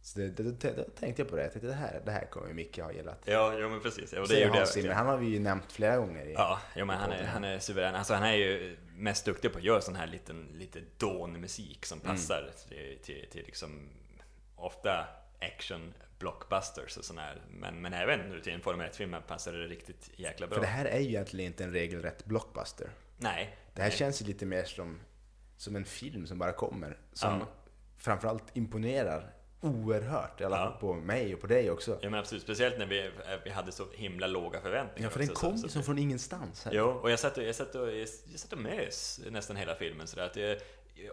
Speaker 1: Så det, det, det, då tänkte jag på det. Jag tänkte det här, det här kommer Micke ha gillat.
Speaker 2: Ja, jo men precis. Ja, och det gjorde jag
Speaker 1: Zimmer, han har vi ju nämnt flera gånger. I,
Speaker 2: Ja, jo, men han är, han är suverän. Alltså han är ju mest duktig på att göra sån här liten, lite dånmusik som
Speaker 1: Mm.
Speaker 2: passar till, till, till liksom ofta action blockbusters och sån här. Men, men även till en Formel 1-film passar det riktigt jäkla bra.
Speaker 1: För det här är ju egentligen inte en regelrätt blockbuster.
Speaker 2: Nej.
Speaker 1: Det här
Speaker 2: nej.
Speaker 1: känns ju lite mer som, som en film som bara kommer. Som
Speaker 2: Ja.
Speaker 1: framförallt imponerar oerhört. I alla fall
Speaker 2: Ja.
Speaker 1: på mig och på dig också.
Speaker 2: Ja men absolut, speciellt när vi, vi hade så himla låga förväntningar
Speaker 1: Ja, för den
Speaker 2: också,
Speaker 1: kom
Speaker 2: så-
Speaker 1: ju
Speaker 2: så-
Speaker 1: som från ingenstans. Här.
Speaker 2: Jo, och jag satt och, jag satt och, jag satt och mös nästan hela filmen sådär att jag,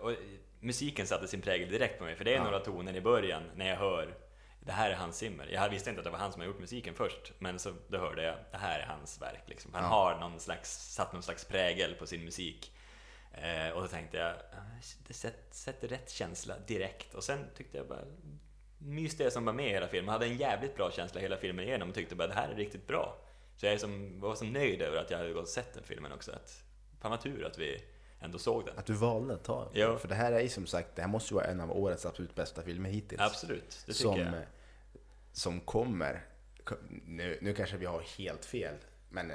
Speaker 2: och musiken satte sin prägel direkt på mig, för det är
Speaker 1: Ja.
Speaker 2: några toner i början när jag hör det här är Hans Zimmer. Jag visste inte att det var han som har gjort musiken först, men så då hörde jag det här är hans verk. Liksom. Han
Speaker 1: Ja.
Speaker 2: har någon slags, satt någon slags prägel på sin musik. Eh, och då tänkte jag, det sätter, rätt känsla direkt. Och sen tyckte jag bara, myste jag som var med i hela filmen. hade en jävligt bra känsla hela filmen igenom och tyckte bara det här är riktigt bra. Så jag som, var så nöjd över att jag hade gått och sett den filmen också. Att, fan vad tur att vi ändå såg den.
Speaker 1: Att du valde att ta
Speaker 2: Ja.
Speaker 1: För det här är ju som sagt, det här måste ju vara en av årets absolut bästa filmer hittills.
Speaker 2: Absolut, det tycker
Speaker 1: som,
Speaker 2: jag.
Speaker 1: Som kommer. Ko- Nu, nu kanske vi har helt fel, men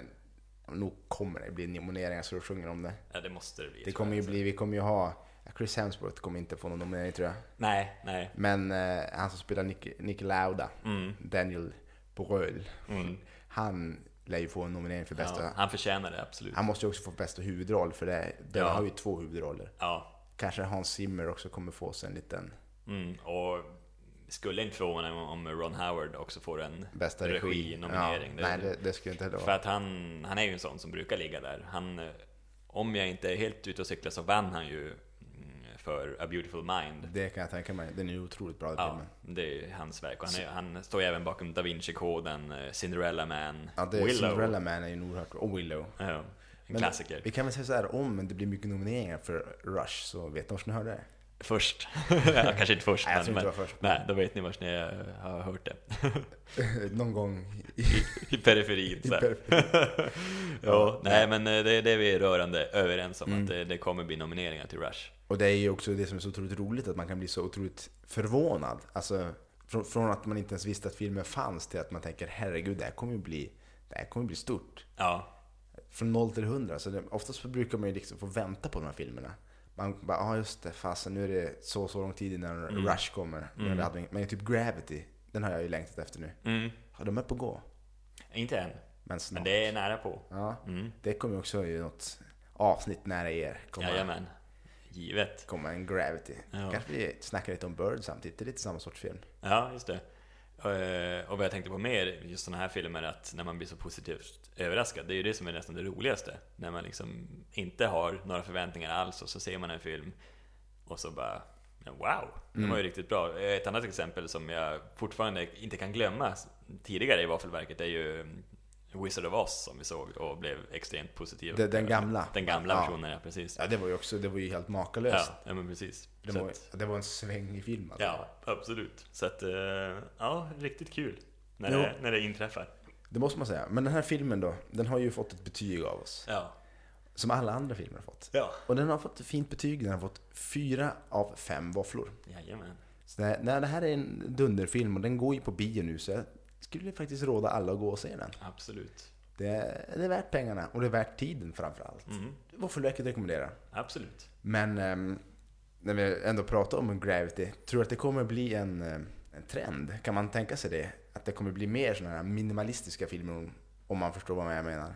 Speaker 1: nog kommer det bli nomineringar så du sjunger om det.
Speaker 2: Ja, det måste det bli.
Speaker 1: Det kommer ju bli, vi kommer ju ha, Chris Hemsworth kommer inte få någon nominering tror jag.
Speaker 2: Nej, nej.
Speaker 1: Men eh, han som spelar Nick, Nick Lauda,
Speaker 2: Mm,
Speaker 1: Daniel Bröhl,
Speaker 2: mm.
Speaker 1: han lär ju få en nominering för bästa.
Speaker 2: Ja, han förtjänar det, absolut.
Speaker 1: Han måste ju också få bästa huvudroll för det. Den
Speaker 2: Ja.
Speaker 1: har ju två huvudroller.
Speaker 2: Ja,
Speaker 1: Kanske Hans Zimmer också kommer få sig en liten
Speaker 2: mm. och skulle inte förvåna mig om Ron Howard också får en
Speaker 1: bästa regi.
Speaker 2: Regi-nominering.
Speaker 1: Ja, nej, det, det skulle inte heller
Speaker 2: För
Speaker 1: vara.
Speaker 2: att han, han är ju en sån som brukar ligga där. Han, om jag inte är helt ute och cyklar så vann han ju mm, för A Beautiful Mind.
Speaker 1: Det kan jag tänka mig. Den är ju otroligt bra
Speaker 2: Ja,
Speaker 1: filmen.
Speaker 2: det är hans verk. Och han, är, han står ju även bakom Da Vinci-koden, eh, Cinderella Man,
Speaker 1: Ja, det,
Speaker 2: Willow.
Speaker 1: Cinderella Man är ju en oerhört. Och Willow.
Speaker 2: Ja, en
Speaker 1: Men
Speaker 2: klassiker.
Speaker 1: Vi kan väl säga så här, om det blir mycket nomineringar för Rush så vet vart ni hörde det.
Speaker 2: Först. [LAUGHS] ja, kanske inte först,
Speaker 1: Nej, jag
Speaker 2: men,
Speaker 1: tror inte
Speaker 2: men
Speaker 1: först.
Speaker 2: nej, då vet ni vart ni har hört det. [LAUGHS]
Speaker 1: Någon gång i,
Speaker 2: I periferin.
Speaker 1: i periferin. [LAUGHS]
Speaker 2: Ja, nej men eh, det, det är vi rörande överens om
Speaker 1: Mm.
Speaker 2: att det, det kommer bli nomineringar till Rush.
Speaker 1: Och det är ju också det som är så otroligt roligt, att man kan bli så otroligt förvånad. Alltså, från, från att man inte ens visste att filmen fanns till att man tänker herregud, det här kommer ju bli, det här kommer bli stort.
Speaker 2: Ja,
Speaker 1: Från 0 till 100. Så det, oftast brukar man ju liksom få vänta på de här filmerna. Man bara, ja ah, just det, fasen nu är det så så lång tid innan
Speaker 2: Mm.
Speaker 1: Rush kommer.
Speaker 2: Mm.
Speaker 1: Men, hade, men typ Gravity, den har jag ju längtat efter nu.
Speaker 2: mm.
Speaker 1: Ja, de är på gå.
Speaker 2: inte än.
Speaker 1: Men snart.
Speaker 2: Men det är nära på.
Speaker 1: Ja,
Speaker 2: Mm.
Speaker 1: det kommer också i något avsnitt nära er. Komma,
Speaker 2: Jajamän. Givet.
Speaker 1: komma en Gravity.
Speaker 2: Ja.
Speaker 1: Kanske vi snackar lite om Bird samtidigt, det är lite samma sorts film.
Speaker 2: Ja, just det. Eh, Och vad jag tänkte på mer, just sådana här filmer, att när man blir så positivt överraskad, det är ju det som är nästan det roligaste. När man liksom inte har några förväntningar alls och så ser man en film och så bara wow, det var ju riktigt bra. Ett annat exempel som jag fortfarande inte kan glömma tidigare i Våffelverket är ju mm, Wizard of Oz som vi såg och blev extremt positiva.
Speaker 1: Den- den gamla?
Speaker 2: Den gamla
Speaker 1: Ja.
Speaker 2: versionen, ja precis.
Speaker 1: Ja, det var ju också, det var ju helt makalöst.
Speaker 2: Ja, ja men precis.
Speaker 1: Det, var,
Speaker 2: att-
Speaker 1: det var en svängig film alltså.
Speaker 2: Ja, absolut. Så att, eh, ja, riktigt kul när, det, när det inträffar.
Speaker 1: Det måste man säga. Men den här filmen då, den har ju fått ett betyg av oss.
Speaker 2: Ja.
Speaker 1: Som alla andra filmer har fått.
Speaker 2: Ja.
Speaker 1: Och den har fått ett fint betyg, den har fått fyra av fem våfflor.
Speaker 2: Jajamän.
Speaker 1: Så det, nej, det här är en dunderfilm och den går ju på bio nu så jag skulle faktiskt råda alla att gå och se den.
Speaker 2: Absolut.
Speaker 1: Det är, det är värt pengarna och det är värt tiden framförallt.
Speaker 2: Mm.
Speaker 1: Våffelverket rekommenderar.
Speaker 2: Absolut.
Speaker 1: Men ehm, när vi ändå pratar om Gravity, tror du att det kommer bli en, eh, en trend? Kan man tänka sig det? Att det kommer bli mer sådana här minimalistiska filmer om, man förstår vad jag menar?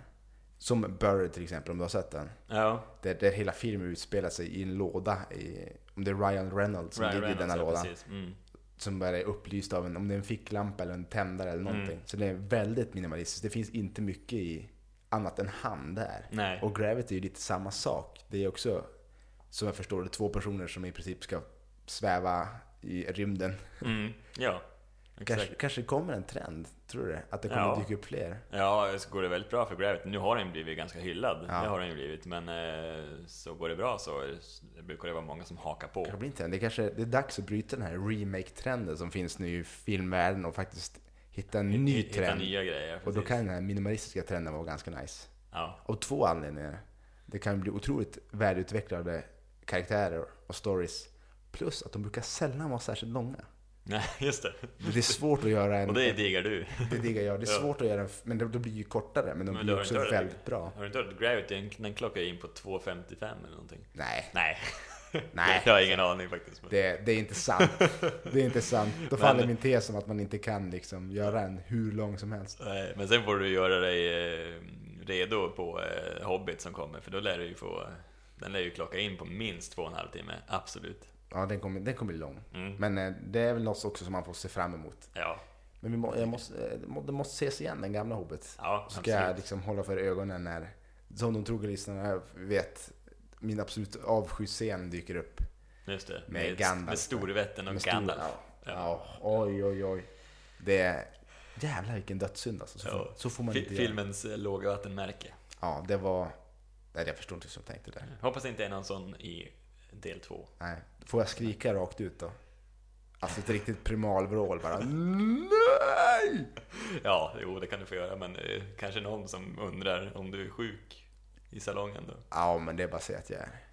Speaker 1: Som Buried till exempel, om du har sett den.
Speaker 2: Ja,
Speaker 1: Där, där hela filmen utspelar sig i en låda, i, om det är Ryan Reynolds som
Speaker 2: Ryan
Speaker 1: ligger i denna
Speaker 2: ja,
Speaker 1: låda.
Speaker 2: precis. Mm.
Speaker 1: Som bara är upplyst av en, om det är en ficklampa eller en tändare eller någonting.
Speaker 2: Mm.
Speaker 1: Så det är väldigt minimalistiskt. Det finns inte mycket i annat än han där.
Speaker 2: Nej.
Speaker 1: Och Gravity är ju lite samma sak. Det är också, som jag förstår det, två personer som i princip ska sväva i rymden.
Speaker 2: Mm. Ja,
Speaker 1: Kanske, kanske kommer en trend, tror du det? Att det kommer
Speaker 2: Ja.
Speaker 1: dyka upp fler?
Speaker 2: Ja, så går det väldigt bra för Gravity. Nu har den blivit ganska hyllad.
Speaker 1: Ja.
Speaker 2: Det har den ju blivit. Men eh, så går det bra så det brukar det vara många som hakar på.
Speaker 1: Kanske blir inte. Det, kanske, det är dags att bryta den här remake-trenden som finns nu i filmvärlden och faktiskt hitta en ny
Speaker 2: Hitta
Speaker 1: trend.
Speaker 2: nya grejer.
Speaker 1: Och då kan den här minimalistiska trenden vara ganska nice.
Speaker 2: Ja,
Speaker 1: Av två anledningar. Det kan bli otroligt välutvecklade karaktärer och stories. Plus att de brukar sällan vara särskilt långa.
Speaker 2: Nej, just det.
Speaker 1: Det är svårt att göra en...
Speaker 2: Och det diggar du.
Speaker 1: det diggar jag. Det är svårt att göra en... Men det, det blir ju kortare, men de
Speaker 2: Men
Speaker 1: blir också
Speaker 2: hört-
Speaker 1: väldigt bra.
Speaker 2: Har du inte hört Gravity? Den- klockar in på 2.55 eller någonting.
Speaker 1: Nej,
Speaker 2: Nej.
Speaker 1: Nej.
Speaker 2: Jag har ingen aning faktiskt. Men...
Speaker 1: det, det är inte sant. Det är inte sant. Då [LAUGHS]
Speaker 2: Men-
Speaker 1: faller min tes om att man inte kan liksom göra en hur lång som helst.
Speaker 2: Nej, men sen får du göra dig eh, redo på eh, Hobbit som kommer, för då lär du ju få... Den lär ju klocka in på minst två och en halv timme, absolut.
Speaker 1: Ja, den kommer, den kommer bli lång.
Speaker 2: Mm.
Speaker 1: Men eh, det är väl något också som man får se fram emot.
Speaker 2: Ja,
Speaker 1: Men vi må, jag måste, eh, det må- det måste ses igen, den gamla Hobbit.
Speaker 2: ja
Speaker 1: ska jag
Speaker 2: absolut.
Speaker 1: liksom hålla för ögonen när, som de trogna lyssnarna vet, min absolut avskydsscen dyker upp.
Speaker 2: Just det,
Speaker 1: med
Speaker 2: med,
Speaker 1: Gandalf.
Speaker 2: med Storvätten och
Speaker 1: Med stor-
Speaker 2: Gandalf.
Speaker 1: Ja,
Speaker 2: Ja.
Speaker 1: ja, oj, oj, oj. Det är... Jävlar vilken dödssynd alltså. Så, får, så får man inte göra.
Speaker 2: Filmens eh, låga vattenmärke.
Speaker 1: Ja, det var... Nej, jag förstår inte hur jag tänkte där.
Speaker 2: Hoppas det inte är någon sån i del två.
Speaker 1: Nej, får jag skrika rakt ut då? Alltså ett riktigt primalvrål bara. Nej!
Speaker 2: Ja, jo det kan du få göra, men eh, kanske någon som undrar om du är sjuk i salongen då.
Speaker 1: Ja, men det är bara att säga att jag är.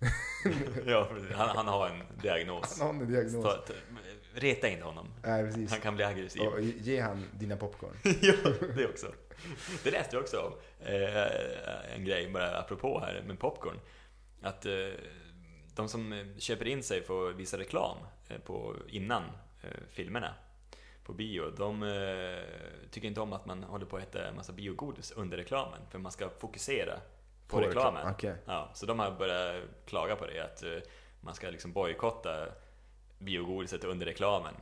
Speaker 1: [LAUGHS]
Speaker 2: Ja, han, han har en diagnos.
Speaker 1: Han har en diagnos.
Speaker 2: Ta, ta, reta inte honom.
Speaker 1: Nej, precis.
Speaker 2: Han kan bli aggressiv.
Speaker 1: Och ge han dina popcorn. [LAUGHS]
Speaker 2: ja, det också. Det läste jag också om. Eh, en grej bara apropå här med popcorn. Att eh, de som eh, köper in sig för att visa reklam eh, på, innan eh, filmerna på bio, de tycker inte om att man håller på att äta en massa biogodis under reklamen, för man ska fokusera på,
Speaker 1: På reklam,
Speaker 2: reklamen.
Speaker 1: okej.
Speaker 2: Ja, så de har börjat klaga på det, att man ska liksom bojkotta biogodiset under reklamen.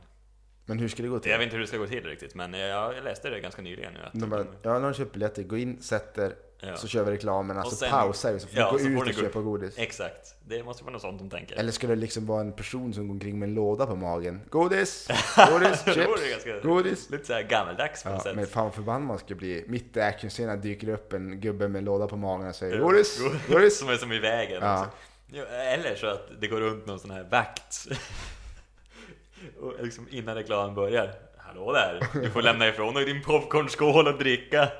Speaker 1: Men hur ska det gå till?
Speaker 2: Jag vet inte hur det ska gå till riktigt, men jag, läste det ganska nyligen nu. Att
Speaker 1: De bara, ja, nu har de köpt biljetter, gå in, sätter,
Speaker 2: Ja.
Speaker 1: så kör vi reklamen, alltså
Speaker 2: sen-
Speaker 1: pausar vi så får
Speaker 2: ja,
Speaker 1: vi gå ut och köpa godis.
Speaker 2: Exakt, det måste vara något sånt de tänker.
Speaker 1: Eller skulle det liksom vara en person som går omkring med en låda på magen? Godis! [LAUGHS] Godis!
Speaker 2: det
Speaker 1: Chips! Godis!
Speaker 2: lite såhär gammaldags på
Speaker 1: Ja,
Speaker 2: något sätt.
Speaker 1: men fan förbannad man ska bli. Mitt i actionscenen dyker upp en gubbe med en låda på magen och säger Godis!
Speaker 2: go- [LAUGHS]
Speaker 1: Godis!
Speaker 2: Som är som i vägen
Speaker 1: Ja.
Speaker 2: också. Ja, eller så att det går runt någon sån här vakt. [LAUGHS] och liksom innan reklamen börjar. Hallå där, du får lämna ifrån dig din popcornskål och dricka.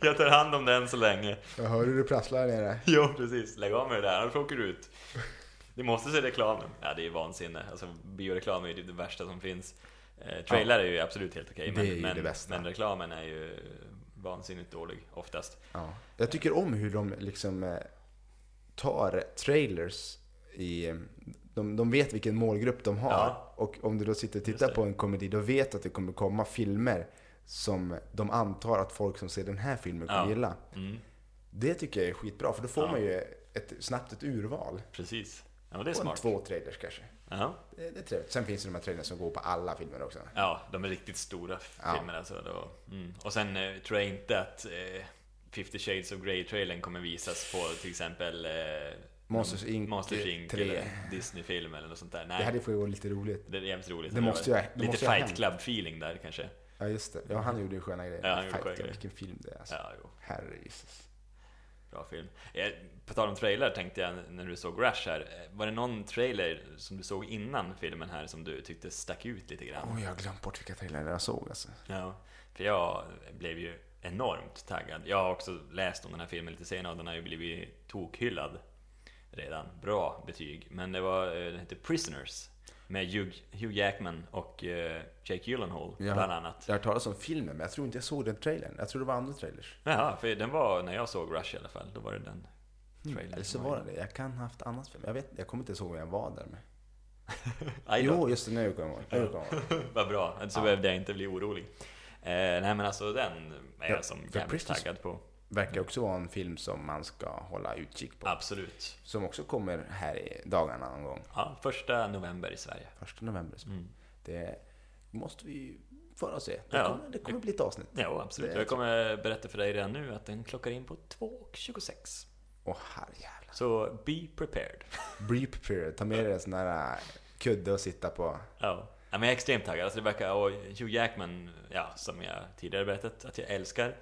Speaker 2: Jag tar hand om den så länge.
Speaker 1: Jag hör hur det prasslar här nere.
Speaker 2: Jo, precis. Lägg av med det där, annars åker du ut. Vi måste se reklamen. Ja, det är vansinne. Alltså, bioreklam är ju det värsta som finns. Eh, trailer är ju absolut helt okej,
Speaker 1: ju
Speaker 2: men, men, men reklamen är ju vansinnigt dålig oftast.
Speaker 1: Ja. Jag tycker om hur de liksom eh, tar trailers i... De, de vet vilken målgrupp de har.
Speaker 2: Ja.
Speaker 1: Och om du då sitter och tittar på en komedi, då vet du att det kommer komma filmer som de antar att folk som ser den här filmen kommer
Speaker 2: Ja.
Speaker 1: gilla.
Speaker 2: Mm,
Speaker 1: Det tycker jag är skitbra, för då får
Speaker 2: Ja.
Speaker 1: man ju ett, snabbt ett urval.
Speaker 2: precis. Ja, det är
Speaker 1: Och
Speaker 2: smart.
Speaker 1: två trailers kanske.
Speaker 2: Ja.
Speaker 1: Det, det är trevligt. Sen finns det de här trailers som går på alla filmer också.
Speaker 2: ja, de är riktigt stora
Speaker 1: Ja.
Speaker 2: filmer alltså. Då. Mm. Och sen eh, tror jag inte att eh, 50 Shades of Grey-trailern kommer visas på till exempel eh,
Speaker 1: Monsters Inc.
Speaker 2: Monsters Inc.
Speaker 1: 3.
Speaker 2: eller Disney-film eller något sånt där. Nej,
Speaker 1: Det hade fått vara lite roligt.
Speaker 2: det är jävligt roligt.
Speaker 1: Det måste ju- det
Speaker 2: Lite
Speaker 1: måste ju
Speaker 2: Fight. Club-feeling där kanske.
Speaker 1: Ja just det. Ja han gjorde ju sköna grejer.
Speaker 2: Ja, han
Speaker 1: Fight Club,
Speaker 2: grejer.
Speaker 1: Vilken film det är alltså.
Speaker 2: Ja, jo.
Speaker 1: Herre Jesus.
Speaker 2: Bra film. Eh, På tal om trailer tänkte jag när du såg Rush här. eh, Var det någon trailer som du såg innan filmen här som du tyckte stack ut lite grann?
Speaker 1: Oj, jag har glömt bort vilka trailrar jag såg alltså.
Speaker 2: Ja, för jag blev ju enormt taggad. Jag har också läst om den här filmen lite senare och den har ju blivit tokhyllad redan. Bra betyg. Men det var, eh, den heter Prisoners med Hugh, Hugh Jackman och eh, Jake Gyllenhaal
Speaker 1: Ja.
Speaker 2: bland annat.
Speaker 1: Jag har hört talas om filmen, men jag tror inte jag såg den trailern. Jag tror det var andra trailers.
Speaker 2: Jaha, för den var när jag såg Rush i alla fall. Då var det den trailern.
Speaker 1: Eller så var det det. Jag kan ha haft annat film. Jag vet Jag kommer inte ihåg vem jag var där med. [LAUGHS] Jo, just det. Nu kommer jag ihåg. [LAUGHS]
Speaker 2: Vad bra, så
Speaker 1: Ja.
Speaker 2: behövde jag inte bli orolig. Eh, nej men alltså den är
Speaker 1: Ja,
Speaker 2: jag som jävligt taggad på.
Speaker 1: Verkar också vara en film som man ska hålla utkik på.
Speaker 2: Absolut.
Speaker 1: Som också kommer här i dagarna någon gång.
Speaker 2: Ja, första november i Sverige.
Speaker 1: Första november. så
Speaker 2: Mm.
Speaker 1: Det måste vi få se. Det
Speaker 2: Ja.
Speaker 1: kommer, det kommer bli ett avsnitt.
Speaker 2: Ja, absolut.
Speaker 1: Det
Speaker 2: Jag kommer berätta för dig redan nu att den klockar in på 2.26.
Speaker 1: Åh herrejävlar.
Speaker 2: Så be prepared. [LAUGHS]
Speaker 1: Brief period. Ta med dig en sån där äh, kudde och sitta på.
Speaker 2: Ja. ja men jag är extremt taggad. Alltså det verkar, och Hugh Jackman, ja, som jag tidigare berättat att jag älskar.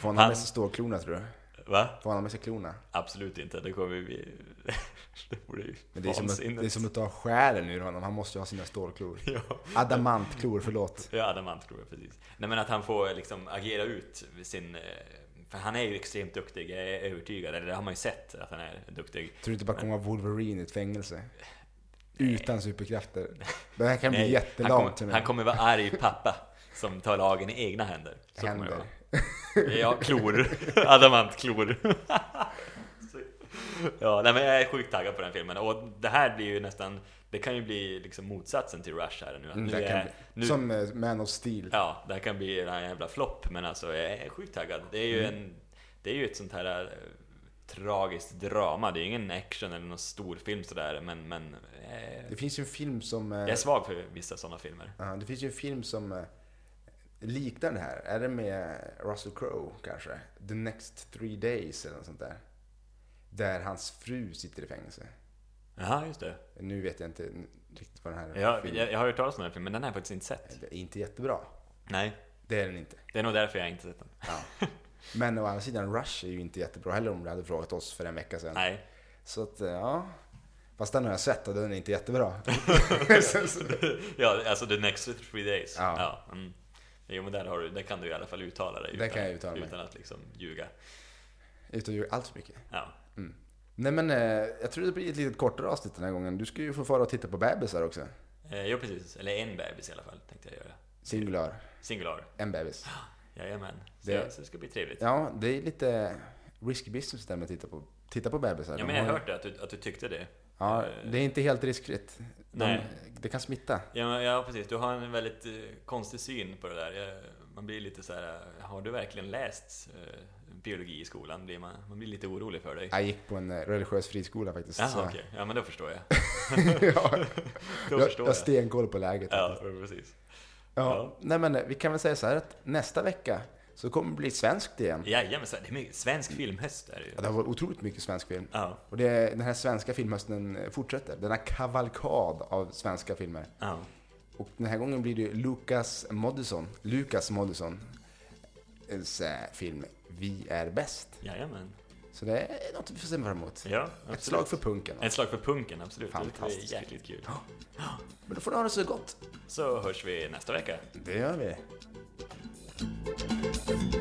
Speaker 1: Får han ha med sig stålklorna tror du?
Speaker 2: Va?
Speaker 1: Får han ha med sig klorna?
Speaker 2: Absolut inte. Det kommer vi... [LAUGHS] det vore ju
Speaker 1: Men det är, som att, det är som att ta själen ur honom. Han måste ju ha sina stålklor. [LAUGHS]
Speaker 2: Ja.
Speaker 1: Adamantklor, förlåt.
Speaker 2: Ja, adamant tror jag precis. Nej men att han får liksom agera ut sin... eh, För han är ju extremt duktig, jag är övertygad. Eller det har man ju sett att han är duktig.
Speaker 1: Tror du inte bara kommer vara Wolverine i ett fängelse? utan superkrafter. [LAUGHS] Det här kan bli
Speaker 2: Nej, han,
Speaker 1: jättelångt.
Speaker 2: kommer, han kommer vara arg pappa som tar lagen i egna händer. Så vara. [LAUGHS] Ja, klor. Adamantklor. [LAUGHS] ja, nej, men jag är sjukt taggad på den filmen. Och det här blir ju nästan, det kan ju bli liksom motsatsen till Rush här nu.
Speaker 1: Mm,
Speaker 2: nu är,
Speaker 1: bli.
Speaker 2: nu,
Speaker 1: Som eh, Man of Steel.
Speaker 2: Ja, det här kan bli en jävla flopp, men alltså jag är sjukt taggad. Det är ju,
Speaker 1: Mm.
Speaker 2: en, det är ju ett sånt här eh, tragiskt drama. Det är ingen action eller någon stor film sådär, men, men eh,
Speaker 1: Det finns ju en film som... eh,
Speaker 2: jag är svag för vissa sådana filmer.
Speaker 1: Ja, det finns ju en film som liknar det här. Är det med Russell Crowe kanske? The Next Three Days eller något sånt där. Där hans fru sitter i fängelse.
Speaker 2: Jaha, just det.
Speaker 1: Nu vet jag inte riktigt vad den här
Speaker 2: Jag,
Speaker 1: filmen
Speaker 2: jag, jag har hört talas om den här filmen, men den har jag faktiskt inte sett.
Speaker 1: Det är inte jättebra.
Speaker 2: Nej,
Speaker 1: Det är den inte.
Speaker 2: det är nog därför jag inte sett den.
Speaker 1: Ja. Men å andra sidan, Rush är ju inte jättebra heller om du hade frågat oss för en vecka sedan.
Speaker 2: Nej.
Speaker 1: Så att, eh, ja. Fast den har jag sett och den är inte jättebra. [LAUGHS] [LAUGHS]
Speaker 2: Ja, alltså the next three days.
Speaker 1: Ja.
Speaker 2: Ja. mm. Jo men där, har du, där kan du i alla fall uttala dig
Speaker 1: Där
Speaker 2: utan,
Speaker 1: kan jag uttala mig.
Speaker 2: utan att liksom ljuga.
Speaker 1: Utan att göra allt för mycket.
Speaker 2: Ja.
Speaker 1: Nej men, eh, jag tror det blir ett litet kortare avsnitt den här gången. Du ska ju få fara och titta på bebisar också.
Speaker 2: Eh, jo precis, eller en bebis i alla fall tänkte jag göra.
Speaker 1: Singular.
Speaker 2: Singular.
Speaker 1: En bebis. [GASPS]
Speaker 2: Jajamän. Så,
Speaker 1: Det-
Speaker 2: så det ska bli trevligt. Ja,
Speaker 1: Ja, det är lite risky business där med att titta på, titta på bebisar. De
Speaker 2: men jag har hört det, att du, att du tyckte det.
Speaker 1: Ja, det är inte helt riskfritt. De,
Speaker 2: Nej.
Speaker 1: Det kan smitta.
Speaker 2: Ja, ja, precis. Du har en väldigt eh, konstig syn på det där. Man blir lite så här, eh, har du verkligen läst eh, biologi i skolan? Blir man, man blir lite orolig för dig.
Speaker 1: Jag gick på en religiös friskola faktiskt.
Speaker 2: Jaha,
Speaker 1: så-
Speaker 2: okej. Ja, men då förstår jag. [LAUGHS]
Speaker 1: ja,
Speaker 2: Då
Speaker 1: jag,
Speaker 2: förstår
Speaker 1: jag har stenkoll på läget.
Speaker 2: Ja,
Speaker 1: faktiskt.
Speaker 2: precis.
Speaker 1: Ja.
Speaker 2: Ja.
Speaker 1: Nej men vi kan väl säga så här att nästa vecka så kommer det bli svenskt igen.
Speaker 2: Jajamensan, det är mycket svensk filmhöst är det ju.
Speaker 1: Ja, Det har varit otroligt mycket svensk film.
Speaker 2: Ja,
Speaker 1: Och det, den här svenska filmhösten eh, fortsätter. Denna kavalkad av svenska filmer.
Speaker 2: ja.
Speaker 1: Och den här gången blir det Lukas Moodysson, Lukas Moodysson, eh, film Vi är bäst.
Speaker 2: Jajamän.
Speaker 1: Så det är något vi får se fram emot.
Speaker 2: Ja,
Speaker 1: Ett
Speaker 2: absolut.
Speaker 1: slag för punken.
Speaker 2: Ett slag för punken, absolut.
Speaker 1: Fantastiskt.
Speaker 2: Det är jäkligt kul. [GASPS]
Speaker 1: Men då får ni ha det så gott.
Speaker 2: Så hörs vi nästa vecka.
Speaker 1: Det gör vi. Thank you.